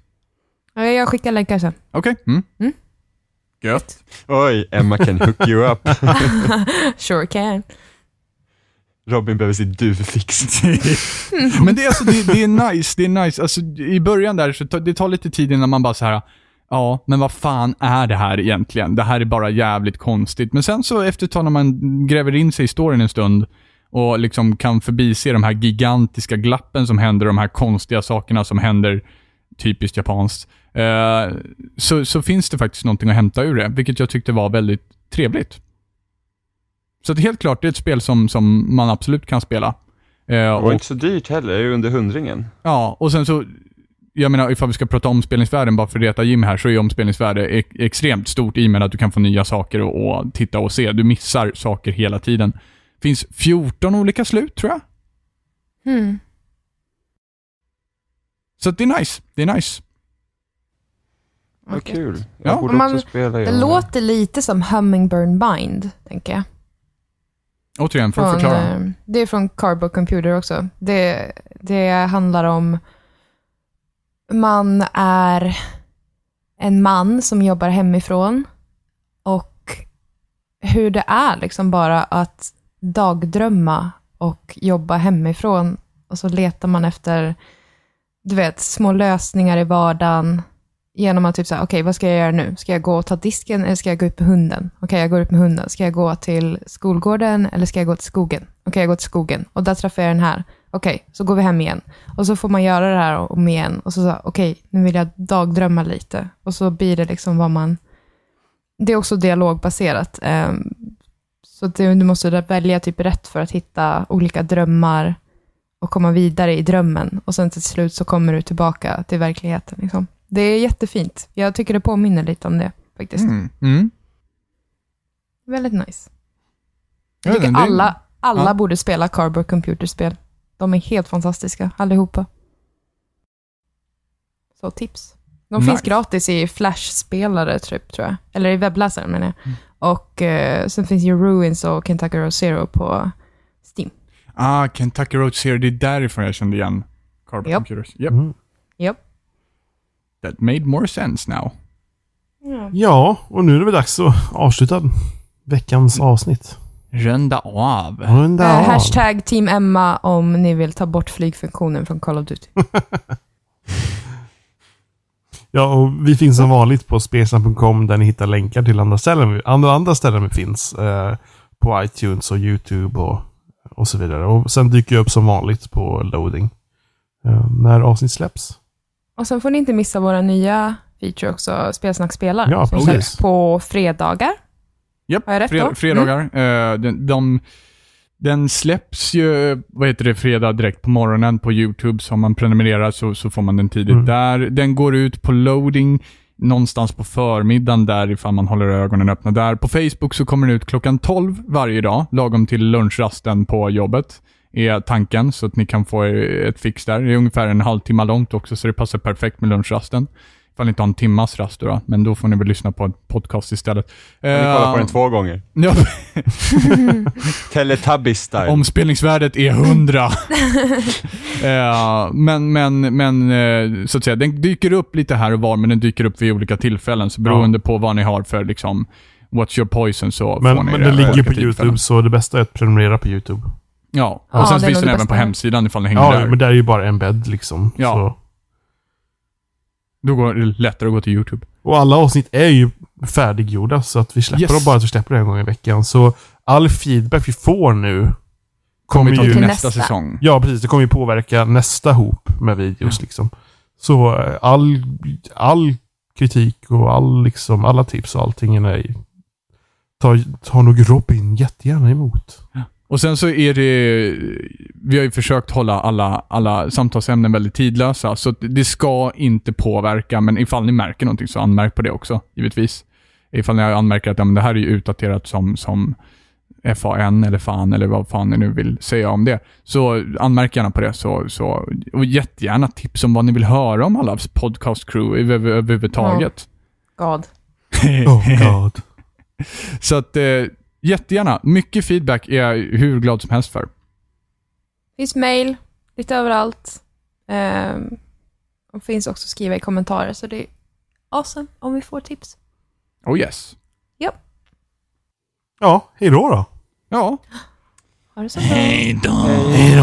Ja, Jag skickar länkar sen. Okej. Mm. Mm. Gött. Oj, Emma can hook you up. Sure can. Robin behöver sitt duvfix. Men det är, alltså, det, det är nice, det är nice. Alltså, I början där, så ta, det tar lite tid innan man bara så här. ja, men vad fan är det här egentligen? Det här är bara jävligt konstigt. Men sen så efter ett tag när man gräver in sig i storyn en stund och liksom kan förbise de här gigantiska glappen som händer, de här konstiga sakerna som händer, typiskt japanskt, eh, så, så finns det faktiskt någonting att hämta ur det, vilket jag tyckte var väldigt trevligt. Så det är helt klart, det är ett spel som, som man absolut kan spela. Eh, Det var och- inte så dyrt heller, det är ju under hundringen. Ja, och sen så, jag menar ifall vi ska prata omspelningsvärden bara för att reta Jim här, så är omspelningsvärde ex- extremt stort i och med att du kan få nya saker och, och titta och se. Du missar saker hela tiden. finns 14 olika slut, tror jag. Hmm. Så det är nice. Det är nice. Vad kul. Jag Ja. borde Man- också spela Det låter lite som Hummingbird Bind, tänker jag. Återigen, för att Från, förklara. eh, det är från Cardboard Computer också. Det, det handlar om... Man är en man som jobbar hemifrån och hur det är liksom bara att dagdrömma och jobba hemifrån och så letar man efter, du vet, små lösningar i vardagen genom att typ säga, okej, vad ska jag göra nu? Ska jag gå och ta disken eller ska jag gå ut med hunden? Okej, jag går ut med hunden. Ska jag gå till skolgården eller ska jag gå till skogen? Okej, jag går till skogen. Och där träffar jag den här. Okej, så går vi hem igen. Och så får man göra det här om igen. Och så sa, okej, nu vill jag dagdrömma lite. Och så blir det liksom vad man... Det är också dialogbaserat. Ehm, så du, måste välja typ rätt för att hitta olika drömmar och komma vidare i drömmen. Och sen till slut så kommer du tillbaka till verkligheten. Liksom. Det är jättefint. Jag tycker det påminner lite om det faktiskt. Mm. Mm. Väldigt nice. Jag tycker det- alla, alla ja. borde spela Cardboard Computerspel. De är helt fantastiska, allihopa. Så tips. De Nice. finns gratis i Flash-spelare, typ, tror jag. Eller i webbläsaren, menar jag. Mm. Och eh, sen finns ju Ruins och Kentucky Road Zero på Steam. Ah, Kentucky Road Zero, det är därifrån jag kände igen Carbon Japp. Computers. Yep. Mm. That made more sense now. Ja, och nu är det väl dags att avsluta veckans avsnitt. Runda av. Runda Eh, av. hashtag Team Emma om ni vill ta bort flygfunktionen från Call of Duty. Ja, och vi finns som vanligt på spesam.com där ni hittar länkar till andra ställen, andra, andra ställen vi finns. Eh, på iTunes och YouTube och, och så vidare. Och sen dyker jag upp som vanligt på loading. Eh, när avsnitt släpps. Och sen får ni inte missa våra nya feature också, Spelsnack spelar. Ja, som precis. släpps på fredagar. Japp, Har jag rätt fred- då? Mm. fredagar. Eh, den, de, den släpps ju, vad heter det, fredag direkt på morgonen på YouTube. Så om man prenumererar så, så får man den tidigt Mm. där. Den går ut på loading någonstans på förmiddagen där ifall man håller ögonen öppna där. På Facebook så kommer den ut klockan 12 varje dag, lagom till lunchrasten på jobbet. Är tanken, så att ni kan få ett fix där. Det är ungefär en halvtimme långt också, så det passar perfekt med lunchrasten. Ifall ni inte har en timmas rast då, men då får ni väl lyssna på en podcast istället. Ni kollar på Eh, den två gånger. Ja, Teletubbies-style. omspelningsvärdet är 100. Eh, men, men, men eh, så att säga, den dyker upp lite här och var, men den dyker upp vid olika tillfällen. Så beroende på vad ni har för liksom, What's your poison så Men, får ni men det det ligger på. YouTube, så det bästa är att prenumerera på YouTube. Ja, Ja, och sen det finns den det även på bästa. hemsidan ifall ni hänger Ja, där. men det är ju bara embed liksom. Ja. Så. Då går det lättare att gå till YouTube. Och alla avsnitt är ju färdiggjorda, så att vi släpper Yes. dem bara att vi släpper det en gång i veckan. Så all feedback vi får nu Kommer ju... till nästa, nästa. säsong. Ja, precis. Det kommer ju påverka nästa hop med videos liksom. Så eh, all, all kritik och all, liksom, alla tips och allting är tar, tar nog Robin jättegärna emot. Och sen så är det, vi har ju försökt hålla alla, alla samtalsämnen väldigt tidlösa, så det ska inte påverka, men ifall ni märker någonting så anmärk på det också, givetvis. Ifall ni anmärker att ja, men det här är ju utdaterat som, som FAN eller FAN eller vad fan ni nu vill säga om det. Så anmärk gärna på det. Så, så, och jättegärna tips om vad ni vill höra om alla podcast crew över- över- överhuvudtaget. God. Oh god. Så att eh, jättegärna. Mycket feedback är jag hur glad som helst för. finns mail, lite överallt. Ehm, och finns också att skriva i kommentarer, så det är awesome om vi får tips. Oh yes. Ja, hej då då. Ja. Ha det så bra. Hej då. Hej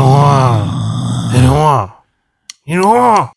då.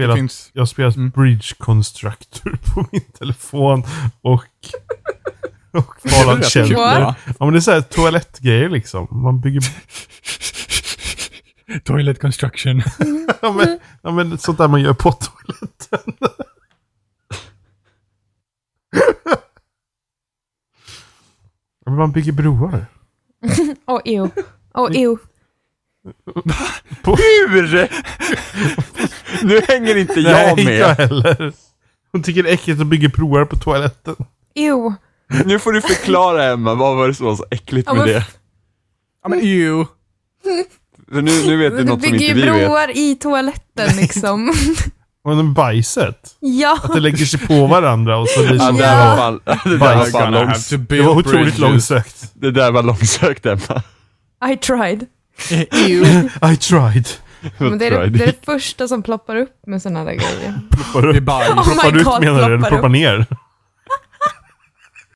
Spelat, finns- jag har spelat Mm. Bridge Constructor på min telefon och, och Fallout Shelter. Ja, men det är så här toalettgrejer liksom. Man bygger... Toilet construction. Ja men, ja, men sånt där man gör på toaletten. Man bygger broar. Åh, ew. Åh, ew. Hur? nu hänger inte jag Nej, inte jag med. heller. Hon tycker det är äckligt att bygga broar på toaletten. Ew. Nu får du förklara Emma, vad var det som var så äckligt Ja, med men- det? ja, men ew. Nu, nu vet du Du något som bygger inte ju vi vet. broar i toaletten liksom. Och med bajset. ja. Att det lägger sig på varandra och så blir det Ja, som det där var. var fan, det där var Bajs. fan Gonna have långs, to Det build var otroligt bridges. långsökt. det där var långsökt Emma. I tried. I tried. Men det, är det, det är det första som ploppar upp med sådana där grejer. Ploppar Det är upp. bajs. Oh my Ploppar ut God, menar du? Eller ploppar ploppar upp. ner?